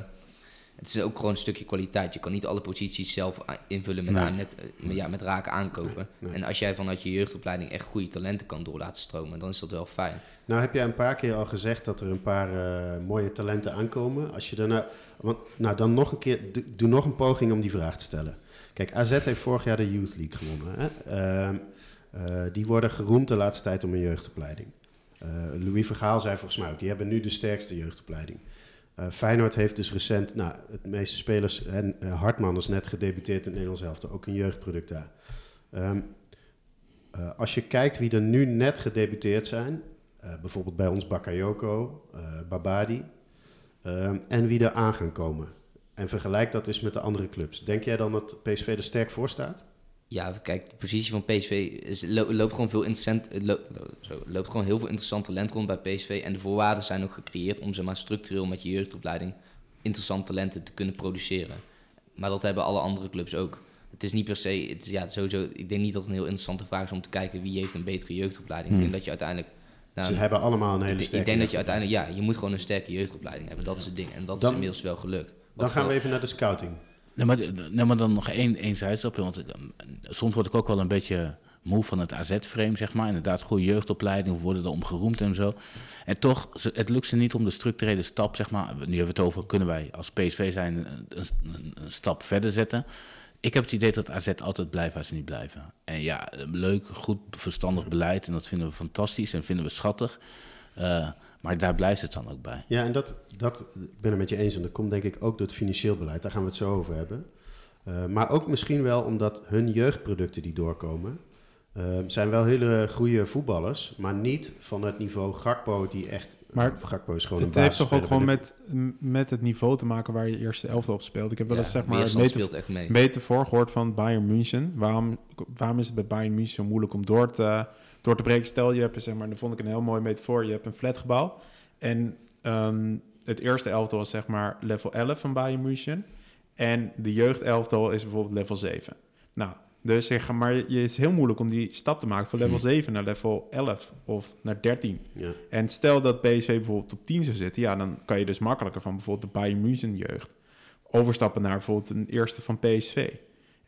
het is ook gewoon een stukje kwaliteit. Je kan niet alle posities zelf invullen met, Nee. aan- met, eh, ja, met raken aankopen. nee. En als jij vanuit je jeugdopleiding echt goede talenten kan door laten stromen, dan is dat wel fijn. Nou heb jij een paar keer al gezegd dat er een paar eh, mooie talenten aankomen. Als je daarna, want, nou dan nog een keer, doe, doe nog een poging om die vraag te stellen. Kijk, AZ heeft vorig jaar de Youth League gewonnen. Hè? Ehm, eh, die worden geroemd de laatste tijd om een jeugdopleiding. Louis Vergaal zei volgens mij ook, die hebben nu de sterkste jeugdopleiding. Eh, Feyenoord heeft dus recent, nou, het meeste spelers, en eh, Hartman is net gedebuteerd in Nederlands ook een jeugdproduct daar. Ehm, eh, als je kijkt wie er nu net gedebuteerd zijn, bijvoorbeeld bij ons Bakayoko, Babadi, ehm, en wie er aan gaan komen. En vergelijk dat eens met de andere clubs. Denk jij dan dat PSV er sterk voor staat? Ja, kijk, de positie van PSV is, lo- loopt gewoon veel interessant, eh, lo- zo, loopt gewoon heel veel interessant talent rond bij PSV. En de voorwaarden zijn ook gecreëerd om zeg maar, structureel met je jeugdopleiding interessant talenten te kunnen produceren. Maar dat hebben alle andere clubs ook. Het is niet per se, het is, ja, sowieso, ik denk niet dat het een heel interessante vraag is om te kijken wie heeft een betere jeugdopleiding. Ik Hmm. denk dat je uiteindelijk. nou, Ze hebben allemaal een hele ik, ik sterke denk dat je uiteindelijk, ja, je moet gewoon een sterke jeugdopleiding hebben. Dat is het ding. En dat Dan- is inmiddels wel gelukt. Dan gaan we even naar de scouting. Nee, maar, dan nog één, zijstapje. Want ik, eh, soms word ik ook wel een beetje moe van het AZ-frame, zeg maar. Inderdaad, goede jeugdopleiding, we worden er om geroemd en zo. En toch, het lukt ze niet om de structurele stap, zeg maar... Nu hebben we het over, kunnen wij als PSV zijn een, stap verder zetten... Ik heb het idee dat AZ altijd blijft waar ze niet blijven. En ja, leuk, goed, verstandig beleid. En dat vinden we fantastisch en vinden we schattig. Eh, maar daar blijft het dan ook bij. Ja, en dat, dat ik ben het met je eens. En dat komt denk ik ook door het financieel beleid. Daar gaan we het zo over hebben. Eh, maar ook misschien wel omdat hun jeugdproducten die doorkomen... eh, zijn wel hele goede voetballers, maar niet van het niveau Gakpo die echt... Maar Gakpo is gewoon Het een heeft toch ook gewoon met, met het niveau te maken waar je eerste elftal op speelt. Ik heb wel ja, eens zeg maar een metafoor, speelt echt mee. metafoor gehoord van Bayern München. Waarom, waarom is het bij Bayern München zo moeilijk om door te, door te breken? Stel, je hebt zeg maar, dat vond ik een heel mooi metafoor. Je hebt een flatgebouw en ehm, het eerste elftal is zeg maar level 11 van Bayern München. En de jeugdelftal is bijvoorbeeld level 7. Nou, dus zeg maar, je het is heel moeilijk om die stap te maken van level Mhm. 7 naar level 11 of naar 13. Ja. En stel dat PSV bijvoorbeeld op 10 zou zitten, ja, dan kan je dus makkelijker van bijvoorbeeld de Bayern München jeugd overstappen naar bijvoorbeeld een eerste van PSV.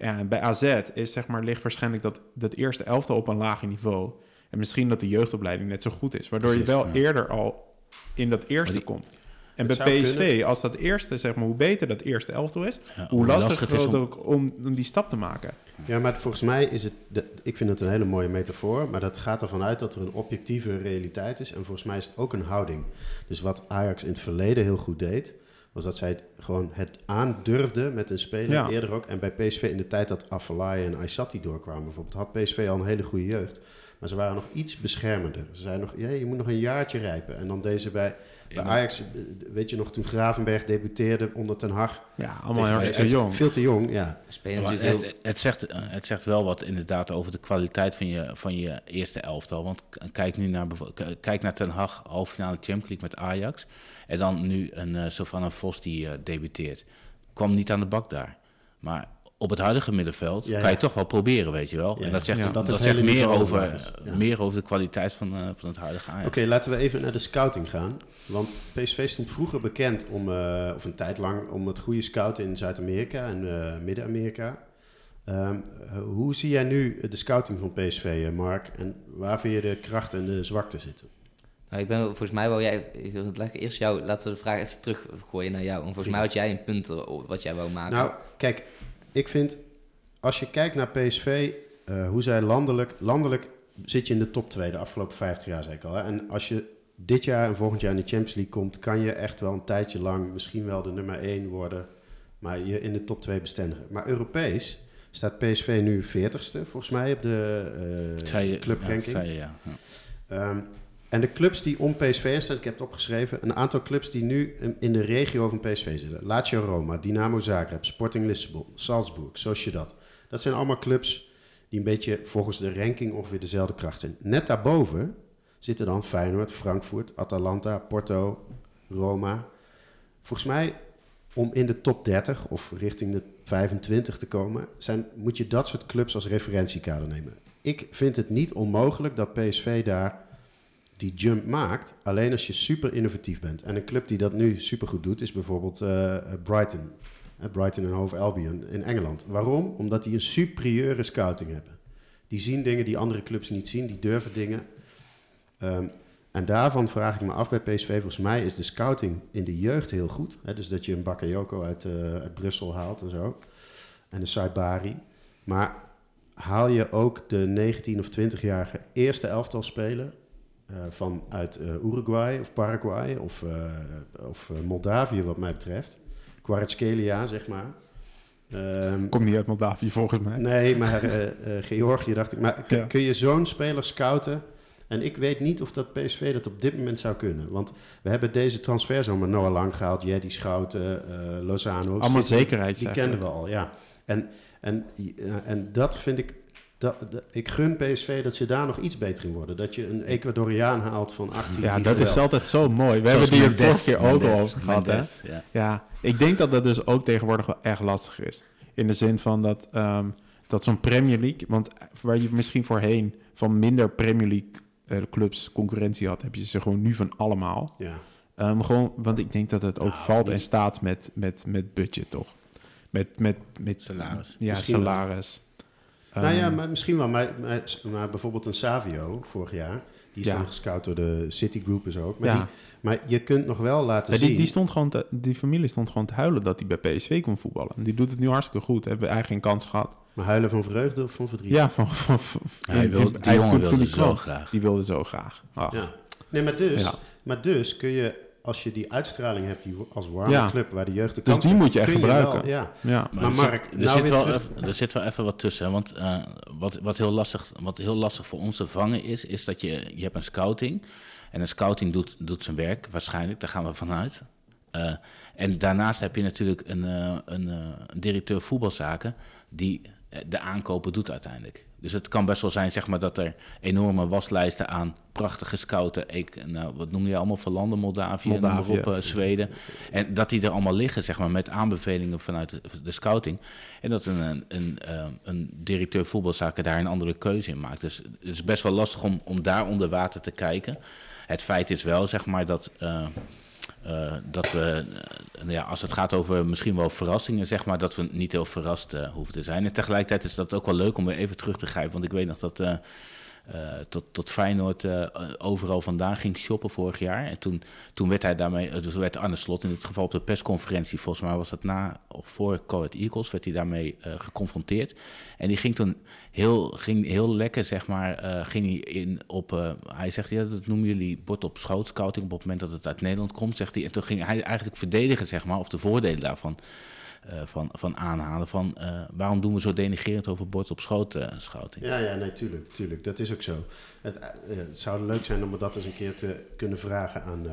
Ja, en bij AZ is zeg maar ligt waarschijnlijk dat dat eerste elftal op een lager niveau en misschien dat de jeugdopleiding net zo goed is, waardoor Precies, je wel ja. eerder al in dat eerste die- komt. En bij PSV, kunnen. als dat eerste, zeg maar, hoe beter dat eerste elftal is, Ja, hoe lastiger het het is is om- ook om, om die stap te maken. Ja, maar volgens mij is het, de, ik vind het een hele mooie metafoor, maar dat gaat ervan uit dat er een objectieve realiteit is. En volgens mij is het ook een houding. Dus wat Ajax in het verleden heel goed deed, was dat zij gewoon het aandurfde met een speler Ja. eerder ook. En bij PSV in de tijd dat Afellay en Aysati doorkwamen bijvoorbeeld, had PSV al een hele goede jeugd. Maar ze waren nog iets beschermender. Ze zeiden nog, ja, je moet nog een jaartje rijpen. En dan deze bij, bij Ajax, eh, weet je nog, toen Gravenberg debuteerde onder Ten Hag. Ja, allemaal hartstikke eh, jong. Veel te jong, ja. Spelen heel... het, het, zegt, eh, het zegt wel wat inderdaad over de kwaliteit van je, van je eerste elftal. Want kijk nu naar, kijk naar Ten Hag, halve finale Champions League met Ajax. En dan nu een uh, Sylvana Vos die eh, debuteert. Kwam niet aan de bak daar. Maar op het huidige middenveld Ja, kan je toch wel proberen, weet je wel. Ja, en dat zegt, ja. Dat dat zegt meer, over, ja. meer over de kwaliteit van, eh, van het huidige Ajax. Oké, laten we even naar de scouting gaan. Want PSV stond vroeger bekend om, eh, of een tijd lang, om het goede scouten in Zuid-Amerika en eh, Midden-Amerika. Ehm, eh, hoe zie jij nu de scouting van PSV, eh, Mark? En waar vind je de kracht en de zwakte zitten? Nou, ik ben volgens mij wel jij. Eerst jou, laten we de vraag even teruggooien naar jou. Want volgens mij had jij een punt wat jij wou maken. Nou, kijk, ik vind, als je kijkt naar PSV, eh, hoe zij landelijk, landelijk zit je in de top 2 de afgelopen 50 jaar, ik al. Hè? En als je dit jaar en volgend jaar in de Champions League komt, kan je echt wel een tijdje lang misschien wel de nummer 1 worden, maar je in de top 2 bestendigen. Maar Europees staat PSV nu 40ste, volgens mij, op de je- clubranking. Ja, zei je, ja. Ja. Ehm, en de clubs die om PSV staan, ik heb het opgeschreven, een aantal clubs die nu in- in de regio van PSV zitten. Lazio Roma, Dynamo Zagreb, Sporting Lissabon, Salzburg, Sociedad. Dat zijn allemaal clubs die een beetje volgens de ranking ongeveer dezelfde kracht zijn. Net daarboven zitten dan Feyenoord, Frankfurt, Atalanta, Porto, Roma. Volgens mij, om in de top 30 of richting de 25 te komen, zijn, moet je dat soort clubs als referentiekader nemen. Ik vind het niet onmogelijk dat PSV daar die jump maakt, alleen als je super innovatief bent. En een club die dat nu super goed doet, is bijvoorbeeld eh, Brighton. Eh, Brighton en Hove Albion in Engeland. Waarom? Omdat die een superieure scouting hebben. Die zien dingen die andere clubs niet zien, die durven dingen. Ehm, en daarvan vraag ik me af bij PSV, volgens mij is de scouting in de jeugd heel goed. Hè? Dus dat je een Bakayoko uit, eh, uit Brussel haalt en zo. En een Saibari. Maar haal je ook de 19 of 20-jarige eerste elftal speler uh, vanuit uh, Uruguay of Paraguay of, uh, of Moldavië wat mij betreft. Kvaratskhelia, zeg maar. Um, Komt niet uit Moldavië volgens mij. Nee, maar uh, Georgië dacht ik. Maar ja. kun je zo'n speler scouten? En ik weet niet of dat PSV dat op dit moment zou kunnen. Want we hebben deze transferzomer Noah Lang gehaald, Jetty Schouten, Lozano. Allemaal zekerheid, Die kenden we al, ja. En, en, en dat vind ik dat, dat, ik gun PSV dat ze daar nog iets beter in worden. Dat je een Ecuadoriaan haalt van 18. Ja, dat is altijd zo mooi. We Zoals hebben die er vorige keer ook Mendes, al over gehad. Mendes, hè? ja. ja, ik denk dat dat dus ook tegenwoordig wel erg lastig is. In de zin van dat, um, dat zo'n Premier League... Want waar je misschien voorheen van minder Premier League uh, clubs concurrentie had... heb je ze gewoon nu van allemaal. Ja. Um, gewoon, want ik denk dat het ook Nou, valt en staat met, met, met budget, toch? Met, met, met Salaris. Ja, Misschien wel. salaris. Nou ja, maar misschien wel. Maar, maar, maar bijvoorbeeld een Savio vorig jaar. Die is Ja. dan gescout door de Citigroup en zo ook. Maar, ja. die, maar je kunt nog wel laten Ja, die, zien... die, stond gewoon te- die familie stond gewoon te huilen dat hij bij PSV kon voetballen. En die doet het nu hartstikke goed. Hebben eigenlijk geen kans gehad. Maar huilen van vreugde of van verdriet? Ja, van, van, van- Hij wil, in- die toen- wilde toen hij zo graag. Die wilde zo graag. Nee, maar dus, Ja. maar dus kun je, als je die uitstraling hebt die, als warme Ja. club waar de jeugd de Dus kans die heeft, moet je echt gebruiken. wel- ja. ja. Maar er Mark, zit, er, nou zit wel even, er zit wel even wat tussen. Want eh, wat, wat, heel lastig, wat heel lastig voor ons te vangen is, is dat je, je hebt een scouting. En een scouting doet, doet zijn werk, waarschijnlijk, daar gaan we vanuit. Eh, en daarnaast heb je natuurlijk een, eh, een, eh, een directeur voetbalzaken die de aankopen doet uiteindelijk. Dus het kan best wel zijn zeg maar, dat er enorme waslijsten aan prachtige scouten, ik, nou, wat noem je allemaal van landen, Moldavië, Moldavië. op, eh, Zweden. En dat die er allemaal liggen, zeg maar, met aanbevelingen vanuit de, de scouting. En dat een, een, een, eh, een directeur voetbalzaken daar een andere keuze in maakt. Dus het is best wel lastig om, om daar onder water te kijken. Het feit is wel, zeg maar, dat. eh, eh, dat we, eh, ja, als het gaat over misschien wel verrassingen, zeg maar, dat we niet heel verrast eh, hoeven te zijn. En tegelijkertijd is dat ook wel leuk om weer even terug te grijpen. Want ik weet nog dat eh, tot, tot Feyenoord eh, overal vandaan ging shoppen vorig jaar. En toen, toen werd hij daarmee, eh, dus werd Arne Slot in dit geval op de persconferentie, volgens mij was dat na of voor Coed Eagles, werd hij daarmee geconfronteerd. En die ging toen heel, ging heel lekker, zeg maar, ging hij in op, hij zegt, ja, dat noemen jullie bord op schoot scouting op het moment dat het uit Nederland komt, zegt hij. En toen ging hij eigenlijk verdedigen, zeg maar, of de voordelen daarvan van, van aanhalen. Van eh, waarom doen we zo denigerend over bord op schoot eh, scouting? Ja, ja, nee, tuurlijk, tuurlijk. Dat is ook zo. Het, eh, het zou leuk zijn om dat eens een keer te kunnen vragen aan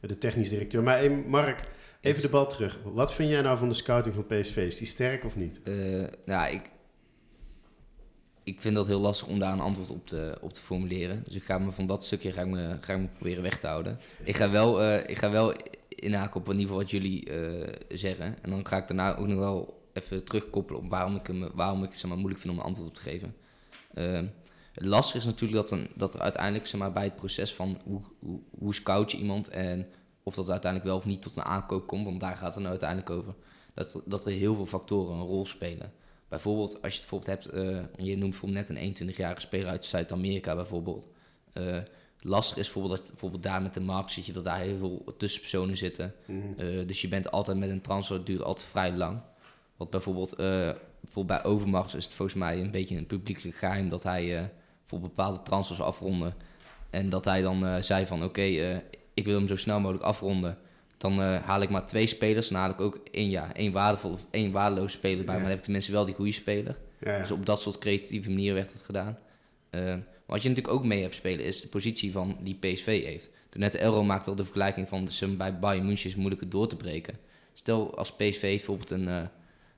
eh, de technisch directeur. Maar hey, Mark, even de bal terug. Wat vind jij nou van de scouting van PSV? Is die sterk of niet? Eh, nou, ik, ik vind dat heel lastig om daar een antwoord op te, op te formuleren. Dus ik ga me van dat stukje ga ik me, ga ik me proberen weg te houden. Ik ga wel, eh, ik ga wel inhaken op in ieder geval wat jullie eh, zeggen. En dan ga ik daarna ook nog wel even terugkoppelen op waarom ik, hem, waarom ik het zeg maar, moeilijk vind om een antwoord op te geven. Eh, het lastige is natuurlijk dat, een, dat er uiteindelijk zeg maar, bij het proces van hoe, hoe, scout je iemand en of dat uiteindelijk wel of niet tot een aankoop komt, want daar gaat het nou uiteindelijk over. Dat, dat er heel veel factoren een rol spelen. Bijvoorbeeld, als je het bijvoorbeeld hebt, eh, je noemt bijvoorbeeld net een 21-jarige speler uit Zuid-Amerika bijvoorbeeld. Eh, lastig is bijvoorbeeld dat bijvoorbeeld daar met de markt zit je dat daar heel veel tussenpersonen zitten. Eh, dus je bent altijd met een transfer, het duurt altijd vrij lang. Wat bijvoorbeeld, eh, bijvoorbeeld bij Overmars is het volgens mij een beetje een publiekelijk geheim dat hij eh, voor bepaalde transfers afronden. En dat hij dan zei van oké, ik wil hem zo snel mogelijk afronden. Dan haal ik maar twee spelers. Dan haal ik ook één, ja, één, waardevol, of één waardeloze speler bij. Maar dan heb ik tenminste wel die goede speler. Ja, ja. Dus op dat soort creatieve manieren werd het gedaan. Wat je natuurlijk ook mee hebt spelen is de positie van die PSV heeft. Toen net de Euro maakte al de vergelijking van de sum bij Bayern München is moeilijker door te breken. Stel als PSV heeft bijvoorbeeld een... eh,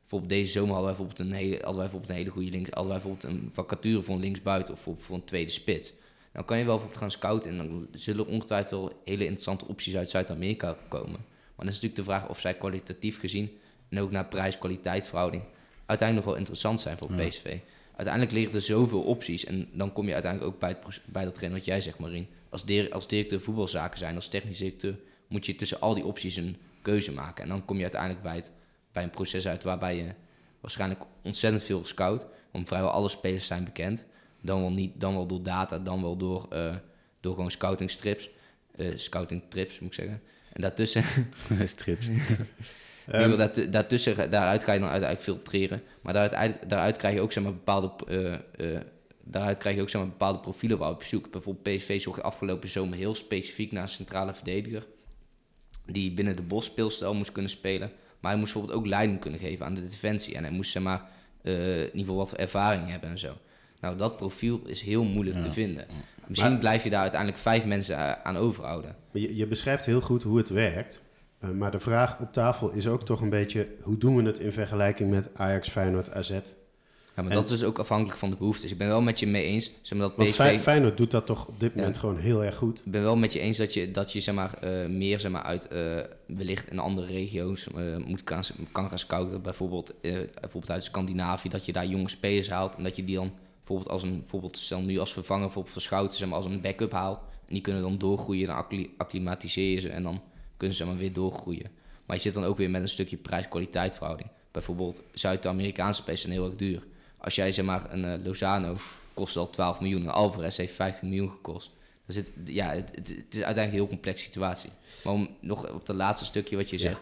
bijvoorbeeld deze zomer hadden wij bijvoorbeeld een hele, hadden wij bijvoorbeeld een hele goede links... hadden wij bijvoorbeeld een vacature voor een linksbuiten of voor, voor een tweede spits. Dan kan je wel bijvoorbeeld gaan scouten en dan zullen ongetwijfeld wel hele interessante opties uit Zuid-Amerika komen. Maar dan is natuurlijk de vraag of zij kwalitatief gezien en ook naar prijs-kwaliteit verhouding uiteindelijk nog wel interessant zijn voor Ja. Uiteindelijk liggen er zoveel opties en dan kom je uiteindelijk ook bij, het, bij datgene wat jij zegt, Marien. Als, dir- als directeur voetbalzaken zijn, als technisch directeur, moet je tussen al die opties een keuze maken. En dan kom je uiteindelijk bij, het, bij een proces uit waarbij je waarschijnlijk ontzettend veel scout, want vrijwel alle spelers zijn bekend. Dan wel, niet, dan wel door data, dan wel door, eh, door gewoon scouting strips, eh, scouting trips moet ik zeggen. En daartussen Strips. geval daartu- daartussen, daaruit ga je dan uiteindelijk filtreren. Maar daaruit, daaruit krijg je ook zeg maar, bepaalde, eh, eh, daaruit krijg je ook zeg maar, bepaalde profielen waar je op zoekt. Bijvoorbeeld PSV zocht afgelopen zomer heel specifiek naar een centrale verdediger. Die binnen de bosspeelstijl moest kunnen spelen. Maar hij moest bijvoorbeeld ook leiding kunnen geven aan de defensie. En hij moest zeg maar, eh, in ieder geval wat ervaring hebben en zo. Nou, dat profiel is heel moeilijk te vinden. Misschien Maar- blijf je daar uiteindelijk vijf mensen aan overhouden. Je beschrijft heel goed hoe het werkt. Eh, maar de vraag op tafel is ook toch een beetje... hoe doen we het in vergelijking met Ajax, Feyenoord, AZ? Ja, maar En- dat is ook afhankelijk van de behoeftes. Ik ben wel met je mee eens zeg maar, dat Want PSV... Fey- Feyenoord doet dat toch op dit Ja. moment gewoon heel erg goed. Ik ben wel met je eens dat je, dat je zeg maar, eh, meer zeg maar, uit eh, wellicht in andere regio's moet kan, kan gaan scouten. Bijvoorbeeld, bijvoorbeeld uit Scandinavië, dat je daar jonge spelers haalt. En dat je die dan bijvoorbeeld als een, bijvoorbeeld stel nu als vervanger voor Schouten, zeg maar, als een backup haalt. En die kunnen dan doorgroeien, dan accli- acclimatiseer je ze en dan kunnen ze maar, weer doorgroeien. Maar je zit dan ook weer met een stukje prijs-kwaliteit verhouding. Bijvoorbeeld Zuid-Amerikaanse spelers zijn heel erg duur. Als jij zeg maar een eh, Lozano kost al 12 miljoen en Alvarez heeft 15 miljoen gekost. Dan zit, ja, het, het, is uiteindelijk een heel complexe situatie. Maar om nog op het laatste stukje wat je Ja. zegt,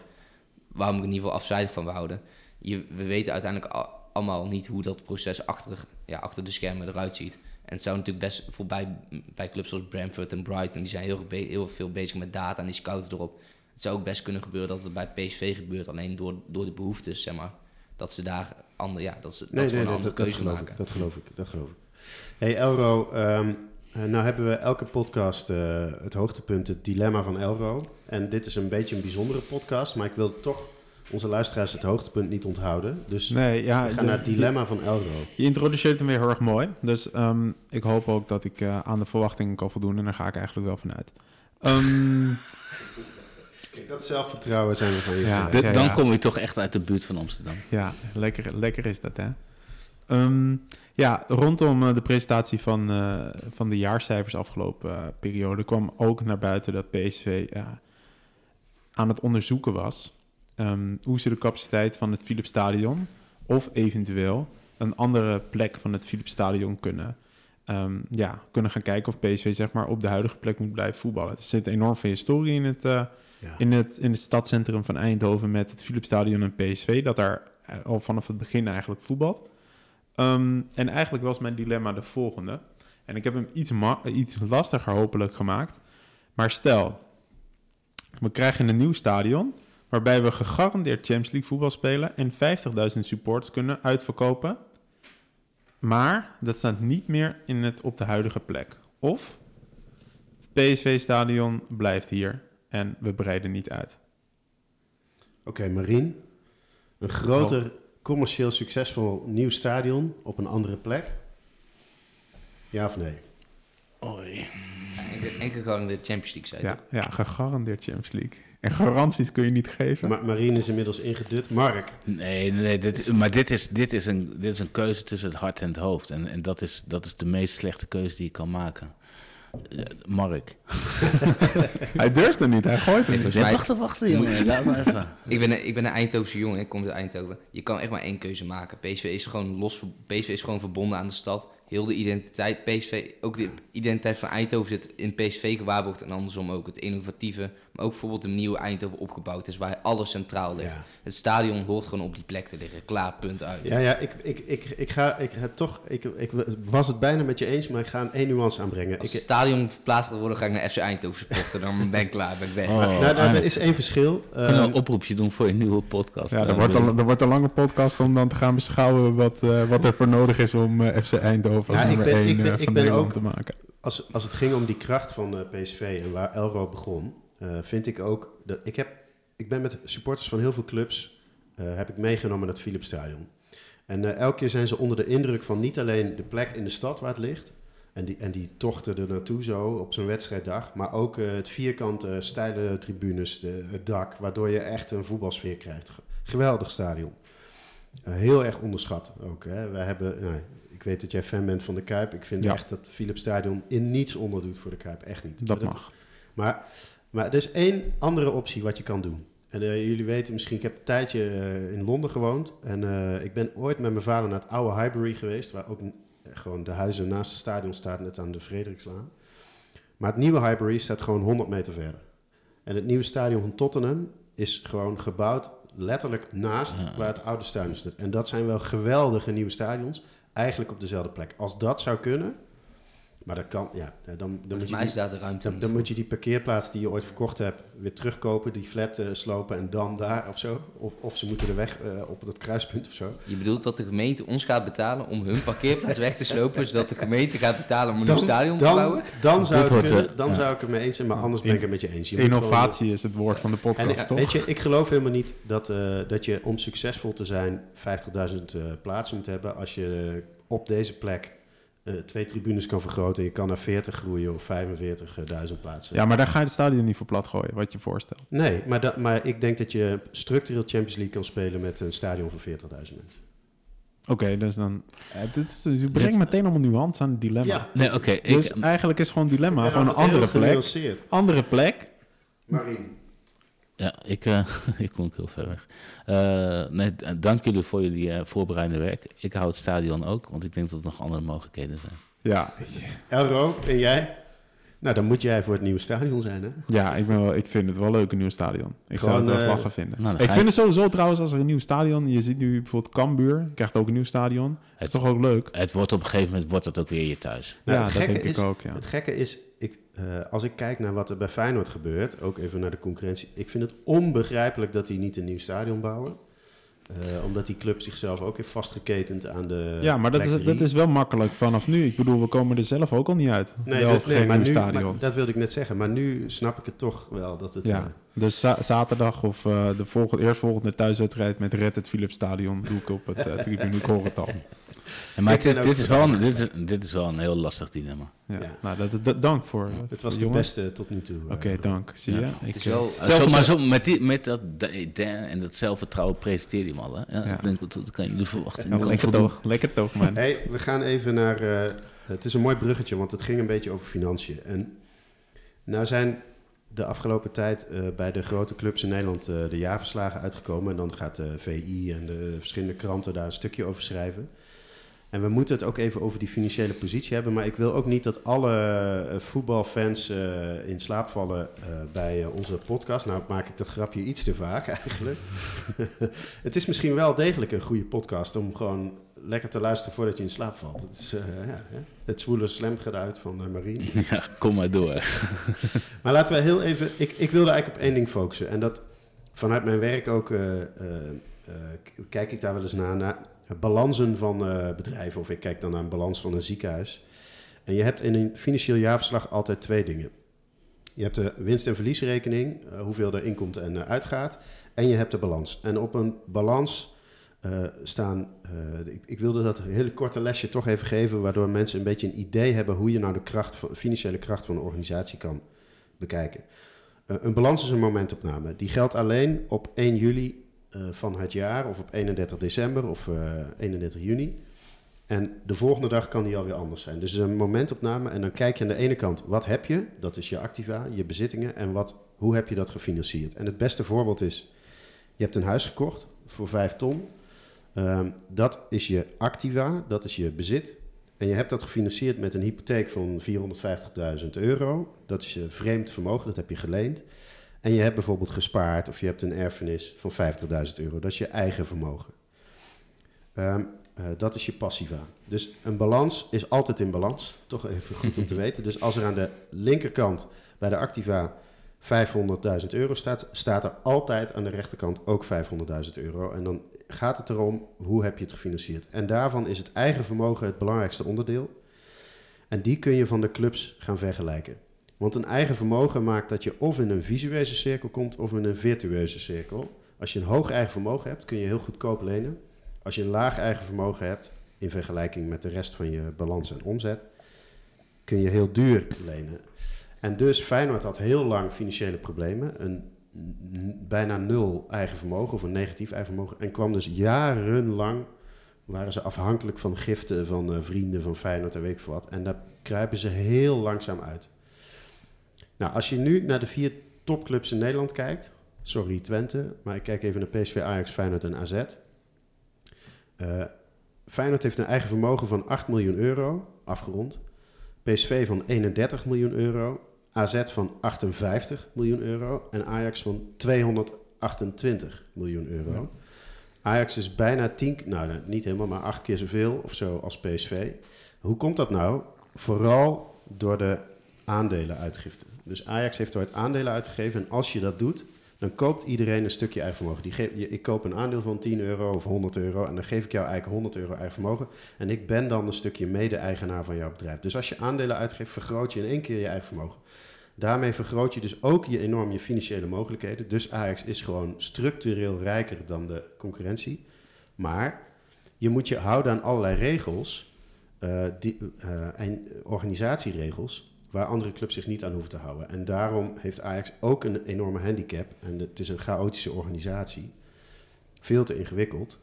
waarom ik in ieder geval afzijdig van wil houden. Je, we weten uiteindelijk al- allemaal niet hoe dat proces achter, ja, achter de schermen eruit ziet. En het zou natuurlijk best voorbij bij clubs zoals Brentford en Brighton, die zijn heel, heel veel bezig met data en die scouten erop. Het zou ook best kunnen gebeuren dat het bij PSV gebeurt, alleen door, door de behoeftes, zeg maar. Dat ze daar ander, ja, dat ze, dat Nee, ze nee, gewoon nee, een andere dat keuze maken. ik. Dat geloof ik. Dat geloof ik. Hey Elro, eh, nou hebben we elke podcast eh, het hoogtepunt, het dilemma van Elro. En dit is een beetje een bijzondere podcast, maar ik wil toch onze luisteraars het hoogtepunt niet onthouden. Dus Nee, ja, we gaan de- naar het dilemma van Elro. Je introduceert hem weer heel erg mooi. Dus ehm, ik hoop ook dat ik eh, aan de verwachtingen kan voldoen. En daar ga ik eigenlijk wel vanuit. Ehm, Kijk, dat zelfvertrouwen zijn we van je. Ja. dan kom je toch echt uit de buurt van Amsterdam. ja, lekker, lekker is dat, hè? Ehm, ja, rondom eh, de presentatie van, eh, van de jaarcijfers afgelopen periode kwam ook naar buiten dat PSV aan het onderzoeken was ehm, hoe ze de capaciteit van het Philipsstadion of eventueel een andere plek van het Philipsstadion kunnen, ehm, ja, kunnen gaan kijken of PSV zeg maar, op de huidige plek moet blijven voetballen. Er zit enorm veel historie in het, eh, Ja. in het, in het stadscentrum van Eindhoven met het Philipsstadion en PSV, dat daar eh, al vanaf het begin eigenlijk voetbalt. Ehm, en eigenlijk was mijn dilemma de volgende. En ik heb hem iets, iets lastiger hopelijk gemaakt. Maar stel, we krijgen een nieuw stadion waarbij we gegarandeerd Champions League voetbal spelen en 50.000 supporters kunnen uitverkopen. Maar dat staat niet meer in het, op de huidige plek. Of PSV-stadion blijft hier en we breiden niet uit. Oké, Marien. Een groter, commercieel succesvol nieuw stadion op een andere plek? Ja of nee? Oei. Enkel, enkel de Champions League, zei je Ja, toch? ja, gegarandeerd Champions League. En garanties kun je niet geven. Ma Marien is inmiddels ingedut. Mark, Nee, nee dit, maar dit is, dit, is een, dit is een keuze tussen het hart en het hoofd. En, en dat, is, dat is de meest slechte keuze die je kan maken. Eh, Mark. Hij durft er niet, hij gooit er niet. mij- wacht, wacht, jongen. Laat maar even. Ik ben, een- ik ben een Eindhovense jongen, ik kom uit Eindhoven. Je kan echt maar één keuze maken. PSV is gewoon los, PSV is gewoon verbonden aan de stad. Heel de identiteit, PSV, ook de identiteit van Eindhoven zit in PSV gewaarborgd en andersom ook. Het innovatieve, maar ook bijvoorbeeld de nieuwe Eindhoven opgebouwd is, waar alles centraal ligt. Ja. Het stadion hoort gewoon op die plek te liggen. Klaar, punt uit. Ja, ja ik, ik, ik, ik ga ik heb toch. Ik, ik was het bijna met je eens, maar ik ga een één nuance aanbrengen. Als Ik, het stadion verplaatst gaat worden, ga ik naar FC Eindhoven supporten. Dan ben ik klaar, ben ik weg. Oh, nou, nou, er is één verschil. kunnen we Ehm, een oproepje doen voor een nieuwe podcast? Ja, er wordt, er wordt een lange podcast om dan te gaan beschouwen wat, eh, wat er voor nodig is om eh, FC Eindhoven als Ja, ik ben- 1 ik ben- ik van ben ook- te maken. als, als het ging om die kracht van eh, PSV en waar Elro begon, eh, vind ik ook dat ik heb, ik ben met supporters van heel veel clubs eh, heb ik meegenomen naar het Philipsstadion. En eh, elke keer zijn ze onder de indruk van niet alleen de plek in de stad waar het ligt en die, en die tochten er naartoe zo op zo'n wedstrijddag, maar ook eh, het vierkante steile tribunes, de, het dak, waardoor je echt een voetbalsfeer krijgt. Ge- Geweldig stadion. Eh, heel erg onderschat ook. Hè. We hebben, ik weet dat jij fan bent van de Kuip. Ik vind Ja. echt dat Philips Stadion in niets onderdoet voor de Kuip. Echt niet. Dat mag. Maar, maar er is één andere optie wat je kan doen. En eh, jullie weten misschien, ik heb een tijdje eh, in Londen gewoond. En eh, ik ben ooit met mijn vader naar het oude Highbury geweest. Waar ook gewoon de huizen naast het stadion staan, net aan de Frederikslaan. Maar het nieuwe Highbury staat gewoon 100 meter verder. En het nieuwe stadion van Tottenham is gewoon gebouwd letterlijk naast waar het oude stadion staat. En dat zijn wel geweldige nieuwe stadions. Eigenlijk op dezelfde plek. Als dat zou kunnen, maar dat kan, ja, dan, dan, moet, je mij is die, daar de ruimte dan, niet dan voor. moet je die parkeerplaats die je ooit verkocht hebt weer terugkopen, die flat eh, slopen en dan daar of zo. Of, of ze moeten de weg eh, op dat kruispunt of zo. Je bedoelt dat de gemeente ons gaat betalen om hun parkeerplaats weg te slopen, zodat de gemeente gaat betalen om een nieuw stadion te bouwen? dan zou, kunnen, eh, dan ja. zou ik het mee eens zijn, maar anders ben ik het met je eens. Je Innovatie is het woord van de podcast, en, ik- toch? weet je, ik geloof helemaal niet dat, eh, dat je om succesvol te zijn 50.000 eh, plaatsen moet hebben. Als je op deze plek twee tribunes kan vergroten. Je kan naar 40 groeien of 45.000 plaatsen. Ja, maar daar ga je het stadion niet voor plat gooien, wat je voorstelt. Nee, maar, dat, maar ik denk dat je structureel Champions League kan spelen met een stadion van 40.000 mensen. Oké, dus dan... eh, dit is, je brengt Dit- meteen allemaal nuance aan het dilemma. Ja. Nee, oké. ik- Dus eigenlijk is gewoon dilemma, gewoon een andere plek. Andere plek. Marien. Ja, ik, eh ik kom ook heel ver weg. Eh, nee, dank jullie voor jullie eh, voorbereidende werk. Ik hou het stadion ook, want ik denk dat er nog andere mogelijkheden zijn. Ja, Elro, en jij? Nou, dan moet jij voor het nieuwe stadion zijn, hè? ja ik, ben wel, ik vind het wel leuk, een nieuw stadion. Ik zou het wel lachen vinden. nou, ik vind ik- het sowieso trouwens, als er een nieuw stadion... Je ziet nu bijvoorbeeld Cambuur, krijgt ook een nieuw stadion. Dat is Het- toch ook leuk? Het wordt op een gegeven moment wordt het ook weer je thuis. Nou, ja, het dat gekke denk ik is- ook, ja. Het gekke is, ik, eh, als ik kijk naar wat er bij Feyenoord gebeurt, ook even naar de concurrentie, ik vind het onbegrijpelijk dat die niet een nieuw stadion bouwen. Eh, omdat die club zichzelf ook heeft vastgeketend aan de. ja, maar dat is, dat is wel makkelijk vanaf nu. Ik bedoel, we komen er zelf ook al niet uit. Nee, dat, nee, geen maar nu, stadion. maar dat wilde ik net zeggen. Maar nu snap ik het toch wel dat het. ja, eh, dus za- zaterdag of eh, de volgende, eerstvolgende thuiswedstrijd met Red het Philips Stadion doe ik op het uh, tribune. Ja, maar dit, is wel, een- dit, is, dit is wel een heel lastig dilemma. Ja. Ja. Nou, dat, dat- dank voor. eh, het was de beste tot nu toe. Oké, dank. Zie je? Ja. Ik, Het is wel- Uh, hetzelfde- zo, maar zo, met, die, met dat de- de- en dat zelfvertrouwen presenteer je hem al. Hè? Ja. Ik denk, dat, dat kan je niet verwachten. Ja, lekker toch, lekker toch, man. Hey, we gaan even naar. eh, het is een mooi bruggetje, want het ging een beetje over financiën. En nou zijn de afgelopen tijd eh, bij de grote clubs in Nederland eh, de jaarverslagen uitgekomen. En dan gaat de VI en de verschillende kranten daar een stukje over schrijven. En we moeten het ook even over die financiële positie hebben. Maar ik wil ook niet dat alle eh, voetbalfans in slaap vallen bij onze podcast. Nou maak ik dat grapje iets te vaak eigenlijk. het is misschien wel degelijk een goede podcast om gewoon lekker te luisteren voordat je in slaap valt. Het is eh, ja, het zwoele slamgeluid van uh, Marien. Ja, kom maar door. Maar laten we heel even... Ik, ik wilde eigenlijk op één ding focussen. En dat vanuit mijn werk ook... eh, eh, eh, kijk ik daar wel eens naar, naar balansen van eh, bedrijven. Of ik kijk dan naar een balans van een ziekenhuis. En je hebt in een financieel jaarverslag altijd twee dingen. Je hebt de winst- en verliesrekening, eh, hoeveel er inkomt en eh, uitgaat. En je hebt de balans. En op een balans eh, staan... eh, ik, ik wilde dat hele korte lesje toch even geven... waardoor mensen een beetje een idee hebben... hoe je nou de kracht van, financiële kracht van een organisatie kan bekijken. Eh, een balans is een momentopname. Die geldt alleen op 1 juli eh, van het jaar... of op 31 december of eh 31 juni... En de volgende dag kan die alweer anders zijn. Dus is een momentopname en dan kijk je aan de ene kant, wat heb je? Dat is je activa, je bezittingen. En wat, hoe heb je dat gefinancierd? En het beste voorbeeld is, je hebt een huis gekocht voor 5 ton. Ehm, dat is je activa, dat is je bezit. En je hebt dat gefinancierd met een hypotheek van 450.000 euro. Dat is je vreemd vermogen, dat heb je geleend. En je hebt bijvoorbeeld gespaard of je hebt een erfenis van 50.000 euro. Dat is je eigen vermogen. Ehm, eh, dat is je passiva. Dus een balans is altijd in balans. Toch even goed om te weten. Dus als er aan de linkerkant bij de activa 500.000 euro staat, staat er altijd aan de rechterkant ook 500.000 euro. En dan gaat het erom hoe heb je het gefinancierd. En daarvan is het eigen vermogen het belangrijkste onderdeel. En die kun je van de clubs gaan vergelijken. Want een eigen vermogen maakt dat je of in een visueuze cirkel komt of in een virtueuze cirkel. Als je een hoog eigen vermogen hebt, kun je heel goedkoop lenen. Als je een laag eigen vermogen hebt, in vergelijking met de rest van je balans en omzet, kun je heel duur lenen. En dus Feyenoord had heel lang financiële problemen, een bijna nul eigen vermogen of een negatief eigen vermogen, en kwam dus jarenlang, waren ze afhankelijk van giften van eh, vrienden van Feyenoord en weet ik wat. En daar kruipen ze heel langzaam uit. Nou, als je nu naar de vier topclubs in Nederland kijkt, sorry Twente, maar ik kijk even naar PSV, Ajax, Feyenoord en AZ. Eh, Feyenoord heeft een eigen vermogen van 8 miljoen euro, afgerond. PSV van 31 miljoen euro. AZ van 58 miljoen euro. En Ajax van 228 miljoen euro. Ajax is bijna 10, nou niet helemaal, maar 8 keer zoveel of zo als PSV. Hoe komt dat nou? Vooral door de aandelenuitgifte. Dus Ajax heeft ooit aandelen uitgegeven. En als je dat doet, dan koopt iedereen een stukje eigen vermogen. Die geef, ik koop een aandeel van 10 euro of 100 euro en dan geef ik jou eigenlijk 100 euro eigen vermogen. En ik ben dan een stukje mede-eigenaar van jouw bedrijf. Dus als je aandelen uitgeeft, vergroot je in één keer je eigen vermogen. Daarmee vergroot je dus ook je enorm je financiële mogelijkheden. Dus Ajax is gewoon structureel rijker dan de concurrentie. Maar je moet je houden aan allerlei regels eh, die, eh, en organisatieregels waar andere clubs zich niet aan hoeven te houden. En daarom heeft Ajax ook een enorme handicap. En het is een chaotische organisatie. Veel te ingewikkeld.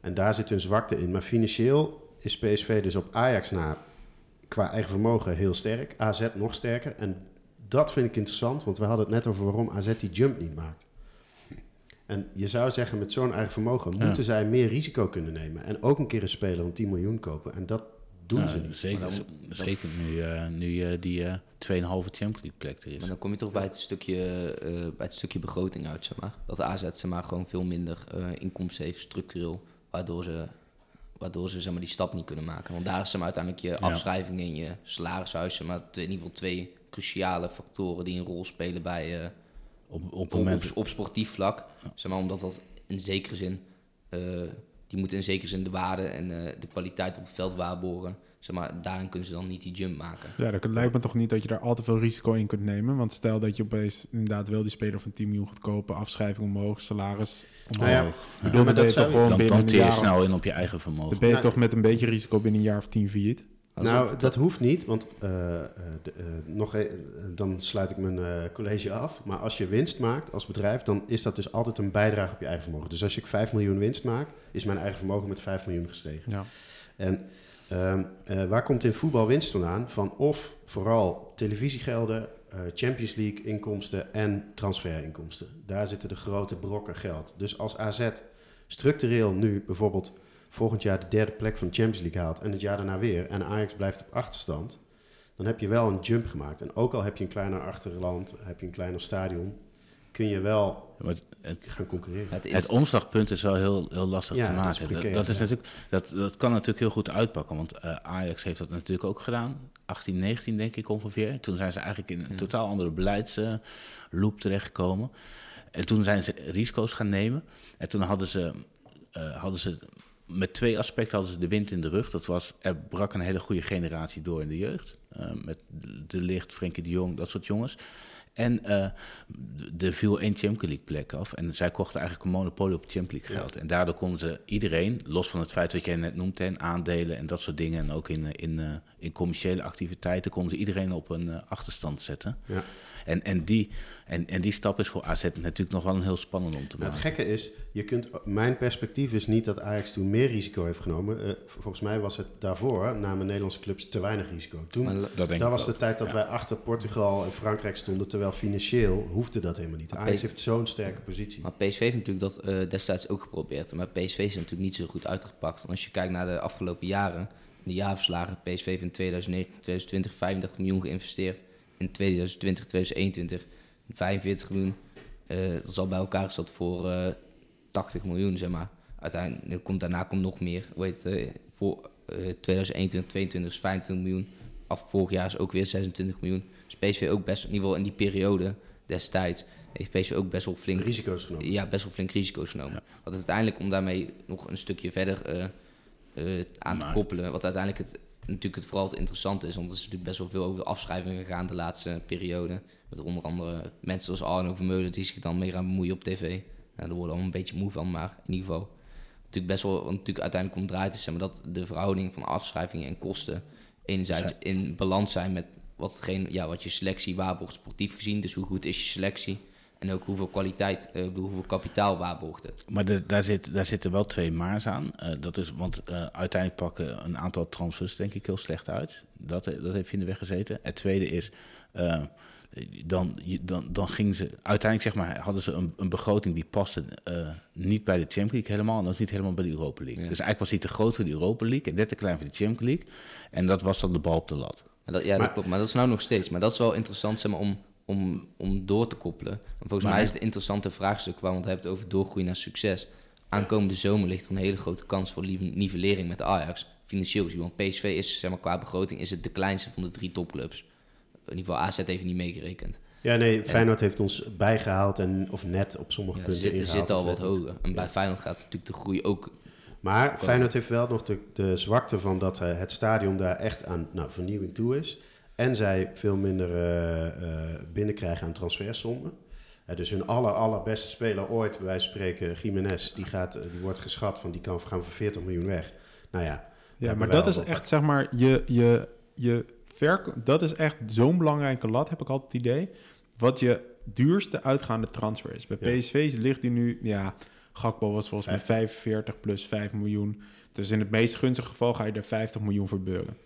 En daar zit een zwakte in. Maar financieel is PSV dus op Ajax na qua eigen vermogen heel sterk. AZ nog sterker. En dat vind ik interessant, want we hadden het net over waarom AZ die jump niet maakt. En je zou zeggen, met zo'n eigen vermogen Ja. moeten zij meer risico kunnen nemen. En ook een keer een speler van 10 miljoen kopen. En dat doen Ja, ze niet. Zeker, Maar dan- zeker nu, eh, nu eh, die eh 2,5 Champions League plek er is. Maar dan kom je toch bij het stukje, eh, bij het stukje begroting uit, zeg maar. Dat AZ zeg maar, gewoon veel minder eh, inkomsten heeft structureel, waardoor ze, waardoor ze zeg maar, die stap niet kunnen maken. Want daar is zeg maar, uiteindelijk je afschrijving en je salarishuis, zeg maar, in ieder geval twee cruciale factoren die een rol spelen bij, eh, op, op op, het moment... op, op sportief vlak. Zeg maar, omdat dat in zekere zin eh, die moeten in zekere zin de waarde en eh, de kwaliteit op het veld waarborgen. Zeg maar, daarin kunnen ze dan niet die jump maken. Ja, dat lijkt me toch niet dat je daar al te veel risico in kunt nemen. Want stel dat je opeens inderdaad wel die speler van 10 miljoen gaat kopen, afschrijving omhoog, salaris omhoog. Nou ja, Ik bedoel, maar ben dat je toch zou- gewoon Dan, binnen een jaar... snel in op je eigen vermogen. Dan ben je Nou, toch met een beetje risico binnen een jaar of 10 failliet. Nou, dat hoeft niet, want eh, eh, de- eh, nog e- dan sluit ik mijn eh, college af. Maar als je winst maakt als bedrijf, dan is dat dus altijd een bijdrage op je eigen vermogen. Dus als ik 5 miljoen winst maak, is mijn eigen vermogen met 5 miljoen gestegen. Ja. En ehm, eh, waar komt in voetbal winst vandaan? Van of vooral televisiegelden, eh, Champions League inkomsten en transferinkomsten. Daar zitten de grote brokken geld. Dus als AZ structureel nu bijvoorbeeld volgend jaar de derde plek van de Champions League haalt en het jaar daarna weer en Ajax blijft op achterstand, dan heb je wel een jump gemaakt. En ook al heb je een kleiner achterland, heb je een kleiner stadion, kun je wel het- gaan concurreren. het het omslagpunt is wel heel, heel lastig Ja, te dat is maken. Dat, is ja. natuurlijk, dat, dat kan natuurlijk heel goed uitpakken. Want eh, Ajax heeft dat natuurlijk ook gedaan. 18, 19 denk ik ongeveer. Toen zijn ze eigenlijk in een totaal andere beleidsloop terechtgekomen. En toen zijn ze risico's gaan nemen. En toen hadden ze, eh, hadden ze met twee aspecten hadden ze de wind in de rug. Dat was, er brak een hele goede generatie door in de jeugd. Eh, met De Licht, Frenkie de Jong, dat soort jongens. En eh, er viel één Champions League plek af. En zij kochten eigenlijk een monopolie op Champions League geld. En daardoor konden ze iedereen, los van het feit wat jij net noemde, en aandelen en dat soort dingen. En ook in, eh, in, in commerciële activiteiten konden ze iedereen op een eh, achterstand zetten. Ja. En, en, die, en, en die stap is voor AZ natuurlijk nog wel een heel spannend om te Nou, maken. het gekke is, je kunt, mijn perspectief is niet dat Ajax toen meer risico heeft genomen. Eh, volgens mij was het daarvoor, namen Nederlandse clubs te weinig risico. Toen, dat denk dat ik was ook. de tijd dat wij achter Portugal en Frankrijk stonden, terwijl financieel hoefde dat helemaal niet. Maar Ajax P- heeft zo'n sterke positie. Maar PSV heeft natuurlijk dat eh, destijds ook geprobeerd. Maar PSV is natuurlijk niet zo goed uitgepakt. En als je kijkt naar de afgelopen jaren, de jaarverslagen, PSV heeft in 2019, 2020 35 miljoen geïnvesteerd. In 2020, 2021 45 miljoen. Eh, dat is al bij elkaar gezet voor eh 80 miljoen, zeg maar. Uiteindelijk komt, daarna komt nog meer. Heet, het, eh, voor eh 2021, 2022 is 25 miljoen. Af vorig jaar is ook weer 26 miljoen. Dus PSV ook best, in ieder geval in die periode destijds, heeft PSV ook best wel flink Risico's genomen. ja, best wel flink risico's genomen. Wat uiteindelijk, om daarmee nog een stukje verder eh, aan te koppelen, wat uiteindelijk het, natuurlijk het vooral het interessante is, want er is natuurlijk best wel veel over afschrijvingen gegaan de laatste periode. Met onder andere mensen zoals Arno Vermeulen die zich dan meer gaan bemoeien op tv. Nou, daar worden we allemaal een beetje moe van, maar in ieder geval. Natuurlijk best wel, want natuurlijk uiteindelijk om draait is maar, dat de verhouding van afschrijvingen en kosten enerzijds in balans zijn met wat, hetgeen, ja, wat je selectie waarborgt sportief gezien. Dus hoe goed is je selectie? En ook hoeveel kwaliteit, eh, hoeveel kapitaal waarborgt het? Maar de- daar, zit, daar zitten wel twee maars aan. Eh, dat is, want eh, uiteindelijk pakken een aantal transfers denk ik heel slecht uit. Dat, dat heeft in de weg gezeten. Het tweede is, eh, dan, dan, dan gingen ze... Uiteindelijk zeg maar, hadden ze een, een begroting die paste eh, niet bij de Champions League helemaal... en ook niet helemaal bij de Europa League. Ja. Dus eigenlijk was hij te groot voor de Europa League... en net te klein voor de Champions League. En dat was dan de bal op de lat. Maar dat, ja, Maar- dat klopt. Maar dat is nou nog steeds. Maar dat is wel interessant zeg maar, om, om, om door te koppelen. En volgens Maar- mij is het een interessante vraagstuk waar we het hebben over doorgroeien naar succes. Aankomende zomer ligt er een hele grote kans voor nivellering met Ajax. Financieel gezien. Want PSV is zeg maar, qua begroting is het de kleinste van de drie topclubs. In ieder geval AZ heeft niet meegerekend. Ja, nee, Feyenoord heeft ons bijgehaald en, of net op sommige Ja, punten zitten, ingehaald, zitten al wat hoger. En bij Ja. Feyenoord gaat natuurlijk de groei ook... Maar Feyenoord heeft wel nog de, de zwakte van dat eh, het stadion daar echt aan nou, vernieuwing toe is. En zij veel minder eh, eh, binnenkrijgen aan transfersommen. Eh, dus hun aller, allerbeste speler ooit, bij wijze van spreken, Jiménez, die, gaat, die wordt geschat van die kan gaan voor 40 miljoen weg. Nou ja, Ja, maar dat is echt, zeg maar, je, je, je dat is echt zo'n belangrijke lat, heb ik altijd het idee. Wat je duurste uitgaande transfer is. Bij Ja. PSV ligt die nu, ja, Gakpo was volgens mij 45 plus 5 miljoen. Dus in het meest gunstige geval ga je er 50 miljoen voor beuren.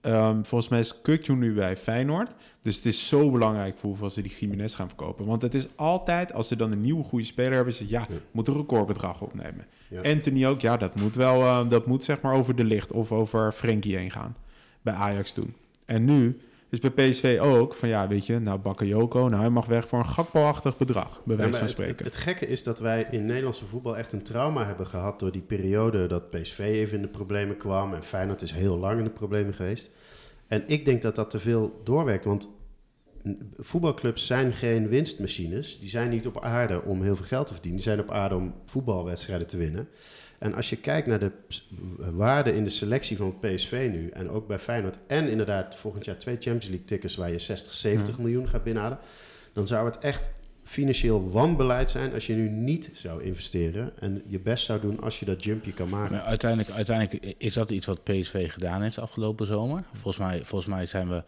Ehm, volgens mij is Kukju nu bij Feyenoord. Dus het is zo belangrijk voor hoeveel ze die Jiménez gaan verkopen. Want het is altijd, als ze dan een nieuwe goede speler hebben, het, ja, Ja. moet een recordbedrag opnemen. Ja. Anthony ook, ja, dat moet wel, eh, dat moet zeg maar over de licht of over Frenkie heen gaan. Bij Ajax toen. En nu is bij PSV ook van, ja, weet je, nou Bakayoko, nou hij mag weg voor een Gakpo-achtig bedrag, bij wijze van het, spreken. het gekke is dat wij in Nederlandse voetbal echt een trauma hebben gehad door die periode dat PSV even in de problemen kwam en Feyenoord is heel lang in de problemen geweest. En ik denk dat dat te veel doorwerkt, want voetbalclubs zijn geen winstmachines. Die zijn niet op aarde om heel veel geld te verdienen. Die zijn op aarde om voetbalwedstrijden te winnen. En als je kijkt naar de waarde in de selectie van het PSV nu... en ook bij Feyenoord... en inderdaad volgend jaar twee Champions League tickets... waar je 60, 70 miljoen gaat binnenhalen... dan zou het echt financieel wanbeleid zijn... als je nu niet zou investeren... en je best zou doen als je dat jumpje kan maken. Maar uiteindelijk, uiteindelijk is dat iets wat PSV gedaan heeft afgelopen zomer. Volgens mij, volgens mij zijn we.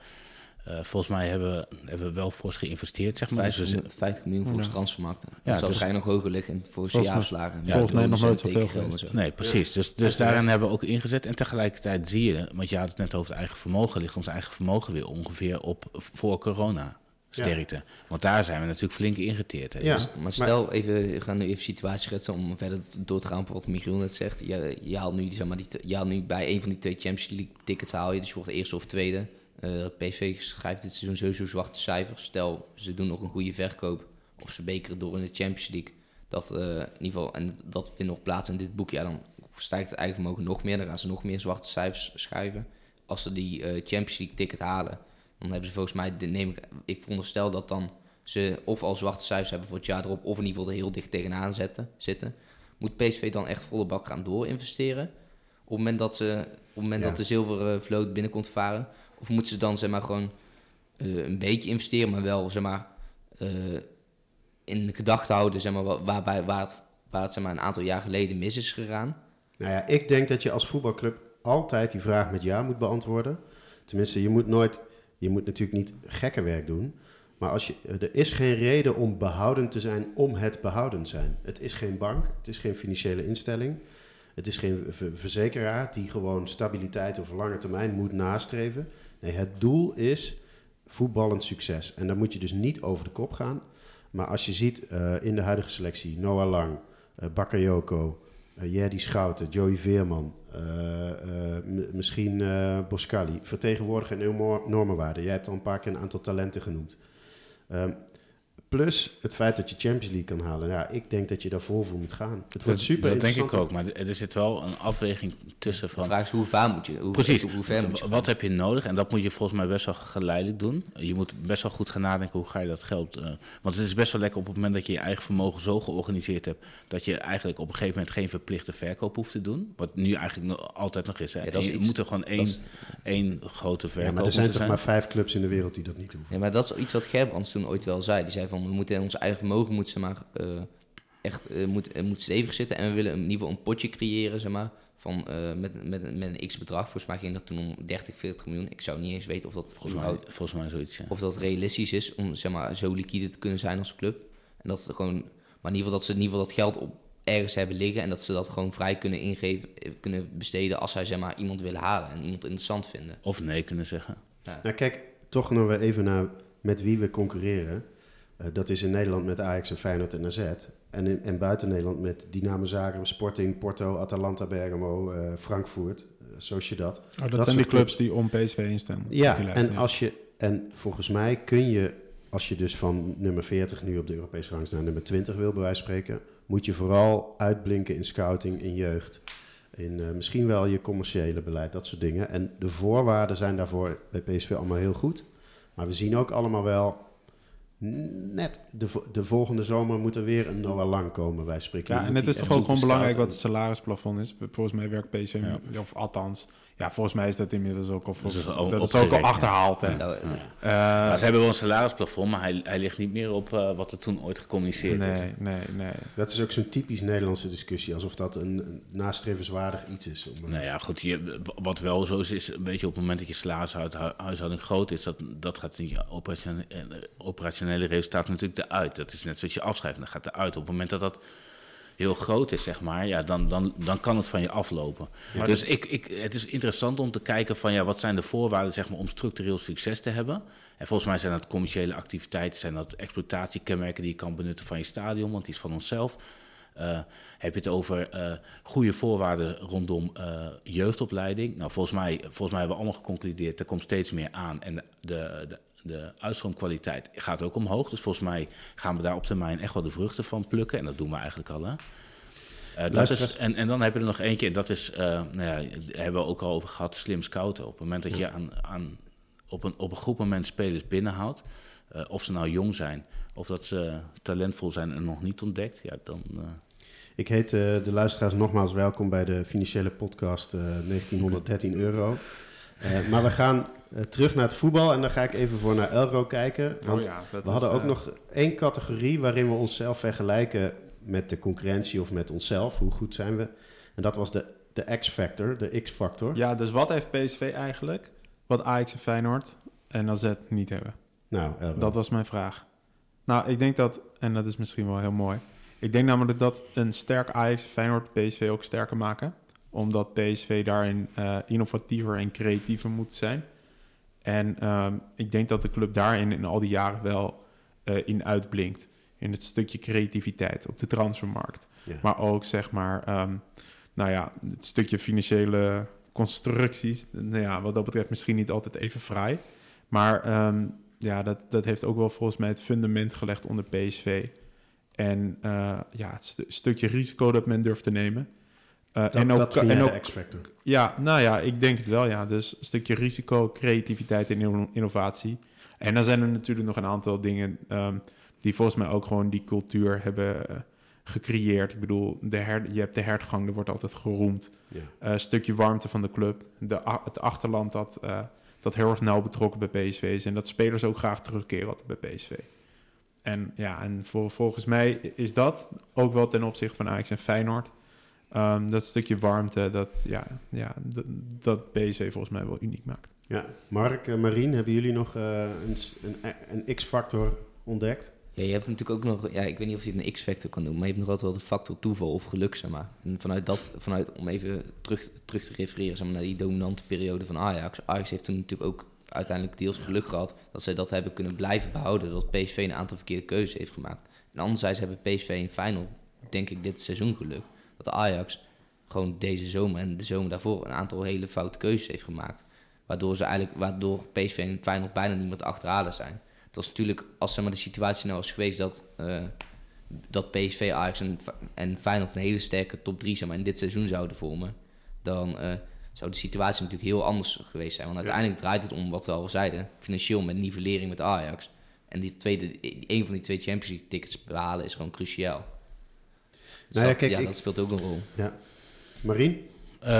Eh, volgens mij hebben we, hebben we wel fors geïnvesteerd, zeg maar. Dus 50, we miljoen- 50 miljoen voor Ja. de transfermarkt. Ja, Ja, dat zou dus- waarschijnlijk nog hoger liggen voor mij- CA-afslagen. volgens mij nog nooit zoveel geweest. Nee, precies. Dus, dus daarin hebben we ook ingezet. En tegelijkertijd zie je, want je had het net over het eigen vermogen, ligt ons eigen vermogen weer ongeveer op voor corona sterkte. Want daar zijn we natuurlijk flink ingeteerd. Hè. Ja. Dus- Maar stel, even, we gaan nu even situatie schetsen om verder door te gaan op wat Michiel net zegt. Je, je, haalt nu, zeg maar, die, je haalt nu bij een van die twee Champions League tickets haal je, dus je wordt eerste of tweede. Eh, PSV schrijft dit seizoen sowieso zwarte cijfers. Stel, ze doen nog een goede verkoop of ze bekeren door in de Champions League. Dat eh, in ieder geval, en dat vindt nog plaats in dit boek, ja, dan stijgt het eigen vermogen nog meer. Dan gaan ze nog meer zwarte cijfers schrijven. Als ze die eh, Champions League ticket halen, dan hebben ze volgens mij, neem ik, ik veronderstel dat dan ze of al zwarte cijfers hebben voor het jaar erop, of in ieder geval er heel dicht tegenaan zetten, zitten. Moet PSV dan echt volle bak gaan doorinvesteren? Op het moment dat, ze, op het moment Ja. dat de zilveren vloot binnenkomt varen? Of moeten ze dan zeg maar gewoon eh, een beetje investeren, maar wel zeg maar eh, in gedachten houden, zeg maar, waar het, waar het zeg maar, een aantal jaar geleden mis is gegaan? Nou ja, ik denk dat je als voetbalclub altijd die vraag met ja moet beantwoorden. Tenminste, je moet nooit, je moet natuurlijk niet gekke werk doen. Maar als je, er is geen reden om behoudend te zijn om het behoudend zijn. Het is geen bank, het is geen financiële instelling. Het is geen ver- verzekeraar die gewoon stabiliteit over lange termijn moet nastreven. Nee, het doel is voetballend succes. En dan moet je dus niet over de kop gaan. Maar als je ziet eh, in de huidige selectie Noah Lang, eh Bakayoko, eh Jerdy Schouten, Joey Veerman, misschien Boscali, vertegenwoordigen een enorme enorme waarde. Jij hebt al een paar keer een aantal talenten genoemd. Ehm, plus het feit dat je Champions League kan halen. Ja, ik denk dat je daar vol voor moet gaan. Het wordt dat, super dat denk ik ook. Maar er zit wel een afweging tussen De van... vraag is hoe ver moet je, hoe, Precies. hoe ver moet je Wat heb je nodig? En dat moet je volgens mij best wel geleidelijk doen. Je moet best wel goed gaan nadenken hoe ga je dat geld. eh, want het is best wel lekker op het moment dat je je eigen vermogen zo georganiseerd hebt. dat je eigenlijk op een gegeven moment geen verplichte verkoop hoeft te doen. Wat nu eigenlijk nog, altijd nog is. Hè. Ja, dat is je iets- moet er gewoon één, is- één grote verkoop Ja, maar er zijn toch maar vijf clubs in de wereld die dat niet hoeven. Ja, maar dat is iets wat Gerbrands toen ooit wel zei. Die zei van, we moeten ons eigen vermogen moet, zeg maar, eh, echt eh, moet, eh, moet stevig zitten. En we willen in ieder geval een potje creëren, zeg maar, van, eh, met, met, met een x-bedrag. Volgens mij ging dat toen om 30, 40 miljoen. Ik zou niet eens weten of dat, Volgens mij, volgens mij zoiets. Ja. of dat realistisch is om zeg maar, zo liquide te kunnen zijn als club. En dat het gewoon, maar in ieder geval dat ze in ieder geval dat geld op ergens hebben liggen. En dat ze dat gewoon vrij kunnen ingeven, kunnen besteden als zij zeg maar, iemand willen halen en iemand interessant vinden. Of nee kunnen zeggen. Nou kijk, toch nog weer even naar met wie we concurreren. Eh, dat is in Nederland met Ajax en Feyenoord en AZ. En, in, en buiten Nederland met Dynamo Zagreb, Sporting, Porto, Atalanta Bergamo, eh, Frankfurt, uh, Sociedad. Oh, dat, Dat zijn die soort clubs die om PSV. Ja, op die lijst, en, als je, en volgens mij kun je, als je dus van nummer 40 nu op de Europese rangst naar nummer 20 wil, bij wijze van spreken, moet je vooral uitblinken in scouting, in jeugd. In eh, misschien wel je commerciële beleid, dat soort dingen. En de voorwaarden zijn daarvoor bij PSV allemaal heel goed. Maar we zien ook allemaal wel, net de, de volgende zomer moet er weer een Noah Lang komen, wij spreken. Ja, en het is toch ook gewoon belangrijk wat het salarisplafond is. Volgens mij werkt PSV, Ja. of althans, ja, volgens mij is dat inmiddels ook al, Dat is al dat is ook al ja. achterhaald. Hè. Nou, eh, Eh, Maar ze hebben wel een salarisplafond, maar hij, hij ligt niet meer op eh, wat er toen ooit gecommuniceerd is. nee, nee, nee. Dat is ook zo'n typisch Nederlandse discussie, alsof dat een, een nastrevenswaardig iets is. Om, eh, Nou ja, goed, je, wat wel zo is, is een beetje op het moment dat je salarishuishouding groot is, dat, dat gaat in je operationele, operationele resultaat natuurlijk eruit. Dat is net zoals je afschrijft, dan gaat eruit. Op het moment dat dat heel groot is, zeg maar, ja, dan, dan, dan kan het van je aflopen. dus ik, ik, het is interessant om te kijken van, ja, wat zijn de voorwaarden zeg maar, om structureel succes te hebben. En volgens mij zijn dat commerciële activiteiten, zijn dat exploitatiekenmerken die je kan benutten van je stadion, want die is van onszelf. Eh, heb je het over eh, goede voorwaarden rondom eh, jeugdopleiding? Nou, volgens mij, volgens mij hebben we allemaal geconcludeerd, er komt steeds meer aan. En de, de, de, de uitstroomkwaliteit gaat ook omhoog. Dus volgens mij gaan we daar op termijn echt wel de vruchten van plukken. En dat doen we eigenlijk al. Hè? Eh, dat is, en, en dan heb je er nog eentje, en dat is, eh, nou ja, daar hebben we ook al over gehad, slim scouten. Op het moment dat je aan, aan, op, een, op een groep moment spelers binnenhoudt, Eh, of ze nou jong zijn, of dat ze talentvol zijn en nog niet ontdekt, ja, dan... Ik heet de luisteraars nogmaals welkom bij de financiële podcast eh 1913 euro. Maar we gaan eh, terug naar het voetbal en dan ga ik even voor naar Elro kijken. Want Oh ja, dat we is, hadden ook eh, nog één categorie waarin we onszelf vergelijken met de concurrentie of met onszelf. Hoe goed zijn we? En dat was de, de X-factor, de X-factor. Ja, dus wat heeft PSV eigenlijk? Wat Ajax en Feyenoord en AZ niet hebben? Nou, Elro. Dat was mijn vraag. Nou, ik denk dat, en dat is misschien wel heel mooi. Ik denk namelijk dat een sterk Ajax en Feyenoord PSV ook sterker maken. Omdat PSV daarin eh, innovatiever en creatiever moet zijn. En ehm, ik denk dat de club daarin in al die jaren wel eh, in uitblinkt. In het stukje creativiteit op de transfermarkt. Ja. Maar ook zeg maar, ehm, nou ja, het stukje financiële constructies. Nou ja, wat dat betreft misschien niet altijd even fraai. Maar ehm, ja, dat, dat heeft ook wel volgens mij het fundament gelegd onder PSV. En eh, ja, het stu- stukje risico dat men durft te nemen. Eh, dat, en ook, dat en ook de X-factor. ja, nou ja, ik denk het wel, ja. Dus een stukje risico, creativiteit en inno- innovatie. En dan zijn er natuurlijk nog een aantal dingen ehm, die volgens mij ook gewoon die cultuur hebben eh, gecreëerd. Ik bedoel, de her, je hebt de hertgang, er wordt altijd geroemd. Eh, een stukje warmte van de club. De, het achterland dat, dat heel erg nauw betrokken bij PSV is. En dat spelers ook graag terugkeren altijd bij PSV. En ja, en voor, volgens mij is dat ook wel ten opzichte van Ajax en Feyenoord. Ehm, dat stukje warmte, dat, ja, ja, dat, dat PSV volgens mij wel uniek maakt. Ja. Mark, eh, Marien, hebben jullie nog eh, een, een, een X-factor ontdekt? Ja, je hebt natuurlijk ook nog, ja, ik weet niet of je het een X-factor kan doen, maar je hebt nog altijd wel de factor toeval of geluk, zeg maar. En vanuit dat, vanuit, om even terug, terug te refereren zeg maar, naar die dominante periode van Ajax. Ajax heeft toen natuurlijk ook uiteindelijk deels geluk gehad dat zij dat hebben kunnen blijven behouden, dat PSV een aantal verkeerde keuzes heeft gemaakt. En anderzijds hebben PSV en Feyenoord, denk ik, dit seizoen geluk, dat Ajax gewoon deze zomer en de zomer daarvoor een aantal hele foute keuzes heeft gemaakt. Waardoor, ze eigenlijk, waardoor PSV en Feyenoord bijna te achterhalen zijn. Het was natuurlijk, als zeg maar, de situatie nou was geweest dat, eh, dat PSV, Ajax en, en Feyenoord een hele sterke top 3 zeg maar, in dit seizoen zouden vormen, dan eh, zou de situatie natuurlijk heel anders geweest zijn. Want uiteindelijk draait het om wat we al zeiden, financieel met nivellering met Ajax. En die tweede, een van die twee Champions League tickets behalen is gewoon cruciaal. Nou ja, kijk, ja, ik- dat speelt ook een rol. Ja. Marien? Eh,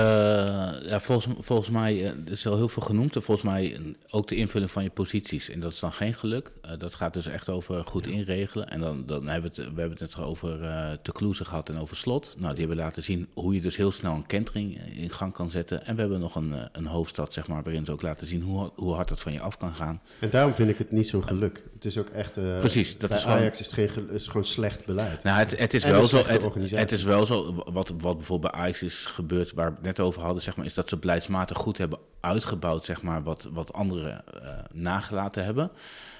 ja, volgens, volgens mij uh, er is al heel veel genoemd. En volgens mij ook de invulling van je posities. En dat is dan geen geluk. Uh, dat gaat dus echt over goed inregelen. En dan, dan hebben we het, we hebben het net over Te Kloeze gehad en over Slot. Nou, die hebben laten zien hoe je dus heel snel een kentering in gang kan zetten. En we hebben nog een, een hoofdstad, zeg maar, waarin ze ook laten zien hoe, hoe hard dat van je af kan gaan. En daarom vind ik het niet zo'n geluk. Het is ook echt... Precies. Dat bij is Ajax gewoon, is het, geen is gewoon slecht beleid. Nou, het, het is En wel zo. Het, het is wel zo. Wat, wat bijvoorbeeld bij Ajax is gebeurd, waar net over hadden, zeg maar, is dat ze beleidsmatig goed hebben uitgebouwd, zeg maar, wat, wat anderen eh, nagelaten hebben.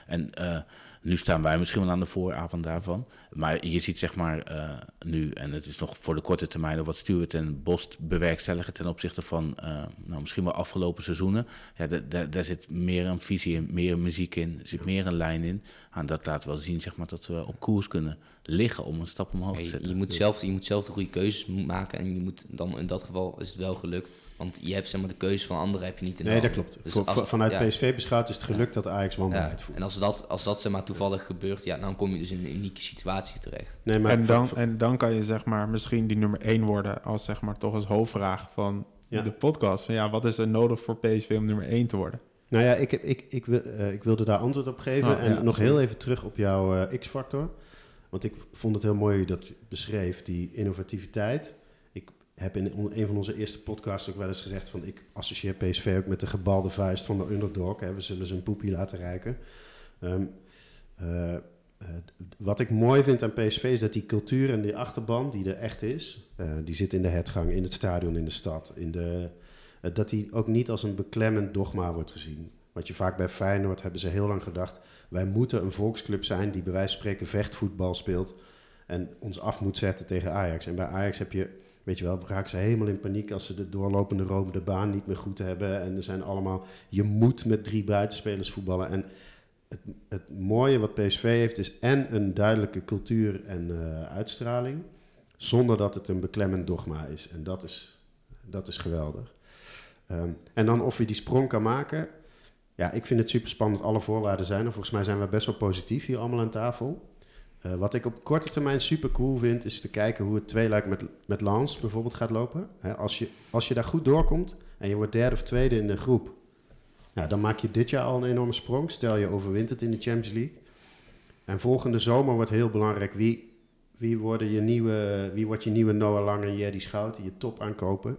En eh, nu staan wij misschien wel aan de vooravond daarvan. Maar je ziet zeg maar eh, nu, en het is nog voor de korte termijn, wat Stuart en Bost bewerkstelligen ten opzichte van eh, nou, misschien wel afgelopen seizoenen. Ja, da- da- daar zit meer een visie in, meer muziek in, er zit meer een lijn in. En dat laat wel zien zeg maar, dat we op koers kunnen liggen om een stap omhoog te Ja, je, zetten. je, moet zelf, je moet zelf de goede keuzes maken en je moet dan in dat geval is het wel geluk. Want je hebt zeg maar de keuze van anderen heb je niet in de Nee, dat klopt. Dus Voor- als- voor- vanuit ja, PSV beschouwd is het geluk dat Ajax ja. wanbeleid voert. En als dat, als dat zeg maar toevallig gebeurt, ja, dan kom je dus in een unieke situatie terecht. Nee, maar en, dan, en dan kan je zeg maar misschien die nummer één worden als zeg maar toch als hoofdvraag van Ja. de podcast. Van ja, wat is er nodig voor PSV om nummer één te worden? Nou ja, ik, heb, ik, ik, wil, eh, ik wilde daar antwoord op geven. Oh, en ja, nog heel even terug op jouw eh, X-factor. Want ik vond het heel mooi hoe je dat beschreef, die innovativiteit. Heb in een van onze eerste podcasts ook wel eens gezegd van... ik associeer PSV ook met de gebalde vuist van de underdog. We zullen ze een poepie laten reiken. Ehm, eh, eh, wat ik mooi vind aan PSV is dat die cultuur en die achterban die er echt is... eh, die zit in de hertgang, in het stadion, in de stad, in de... dat die ook niet als een beklemmend dogma wordt gezien. Wat je vaak bij Feyenoord hebben ze heel lang gedacht... wij moeten een volksclub zijn die bij wijze van spreken vechtvoetbal speelt... en ons af moet zetten tegen Ajax. En bij Ajax heb je, weet je wel, raken ze helemaal in paniek... als ze de doorlopende romende baan niet meer goed hebben. En er zijn allemaal, je moet met drie buitenspelers voetballen. En het, het mooie wat PSV heeft is en een duidelijke cultuur en eh, uitstraling... zonder dat het een beklemmend dogma is. En dat is, dat is geweldig. Ehm, en dan of je die sprong kan maken... ja, ik vind het super spannend. Alle voorwaarden zijn er. Volgens mij zijn we best wel positief hier allemaal aan tafel. Eh, wat ik op korte termijn super cool vind, is te kijken hoe het tweeluik met, met Lance bijvoorbeeld gaat lopen. Als, je, als je daar goed doorkomt en je wordt derde of tweede in de groep, ja, dan maak je dit jaar al een enorme sprong. Stel je overwint het in de Champions League. En volgende zomer wordt heel belangrijk wie, wie, worden je nieuwe, wie wordt je nieuwe Noah Lang en Jerry Schouten, je top aankopen.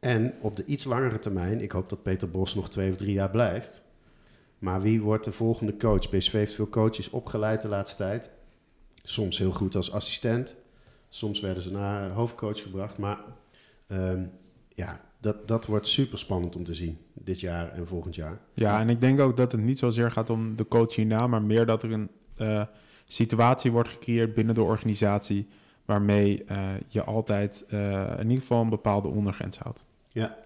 En op de iets langere termijn, ik hoop dat Peter Bos nog twee of drie jaar blijft. Maar wie wordt de volgende coach? PSV heeft veel coaches opgeleid de laatste tijd. Soms heel goed als assistent. Soms werden ze naar hoofdcoach gebracht. Maar ehm, ja, dat, dat wordt super spannend om te zien. Dit jaar en volgend jaar. Ja, en ik denk ook dat het niet zozeer gaat om de coach hierna, maar meer dat er een eh, situatie wordt gecreëerd binnen de organisatie waarmee eh, je altijd eh, in ieder geval een bepaalde ondergrens houdt. Ja.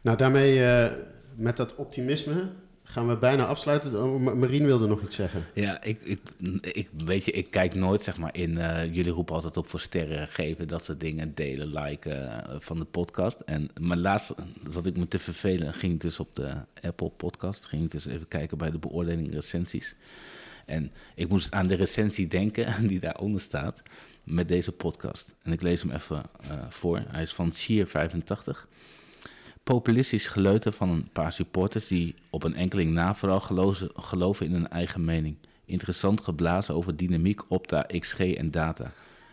Nou, daarmee met dat optimisme gaan we bijna afsluiten. Oh, Ma- Marien wilde nog iets zeggen. Ja, ik, ik, ik, weet je, ik kijk nooit zeg maar in. eh, jullie roepen altijd op voor sterren geven, dat soort dingen, delen, liken eh, van de podcast. En maar laatst zat ik me te vervelen, ging ik dus op de Apple Podcast, ging ik dus even kijken bij de beoordeling recensies. En ik moest aan de recensie denken die daaronder staat met deze podcast. En ik lees hem even eh, voor. Hij is van Sier85 populistisch geleuter van een paar supporters die op een enkeling na vooral gelozen, geloven in hun eigen mening. Interessant geblazen over dynamiek, opta, XG en data.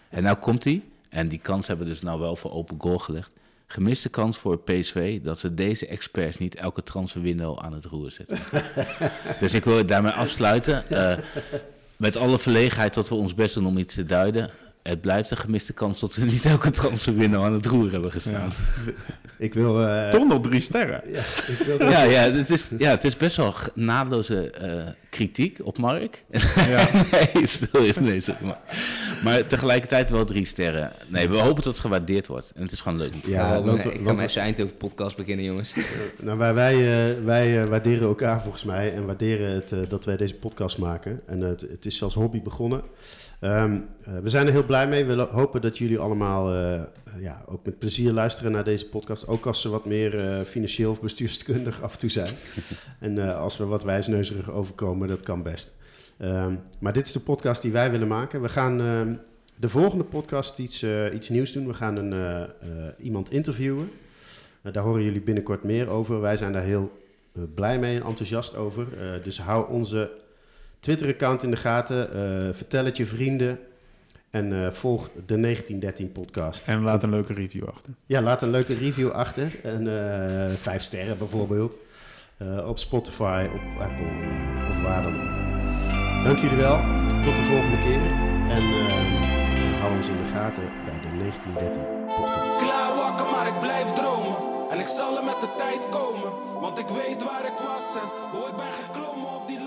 En nou komt hij, en die kans hebben we dus nou wel voor open goal gelegd. Gemiste kans voor PSV dat ze deze experts niet elke transferwindow aan het roer zetten. dus ik wil het daarmee afsluiten. Eh, met alle verlegenheid dat we ons best doen om iets te duiden. Het blijft een gemiste kans dat ze niet elke transferwindow aan het roer hebben gestaan. Ik wil... eh, Toch nog drie sterren. ja, ik wil Ja, ja, het is, ja, het is best wel naadloze eh, kritiek op Mark. Ja. nee, sorry, nee, sorry, maar, maar tegelijkertijd wel drie sterren. Nee, we hopen dat het gewaardeerd wordt. En het is gewoon leuk. Ja, want, ik ga want- mijn even Eindhoven podcast beginnen, jongens. Nou, wij, wij, eh, wij eh, waarderen elkaar volgens mij en waarderen het eh, dat wij deze podcast maken. En eh, het, het is als hobby begonnen. Ehm, eh, we zijn er heel blij mee. We hopen dat jullie allemaal eh, eh, ja, ook met plezier luisteren naar deze podcast. Ook als ze wat meer financieel of bestuurskundig af en toe zijn. en als we wat wijsneuzerig overkomen, dat kan best. Ehm, maar dit is de podcast die wij willen maken. We gaan ehm, de volgende podcast iets, iets nieuws doen. We gaan een, iemand interviewen. Daar horen jullie binnenkort meer over. Wij zijn daar heel blij mee en enthousiast over. Dus hou onze Twitter-account in de gaten. Uh, vertel het je vrienden. En uh, volg de 1913 podcast. En laat een leuke review achter. Ja, laat een leuke review achter. En uh, vijf sterren bijvoorbeeld. Uh, op Spotify, op Apple uh, of waar dan ook. Dank jullie wel. Tot de volgende keer. En uh, hou ons in de gaten bij de 1913 podcast. Klaar wakker, maar ik blijf dromen. En ik zal er met de tijd komen. Want ik weet waar ik was en hoe ik ben geklommen op die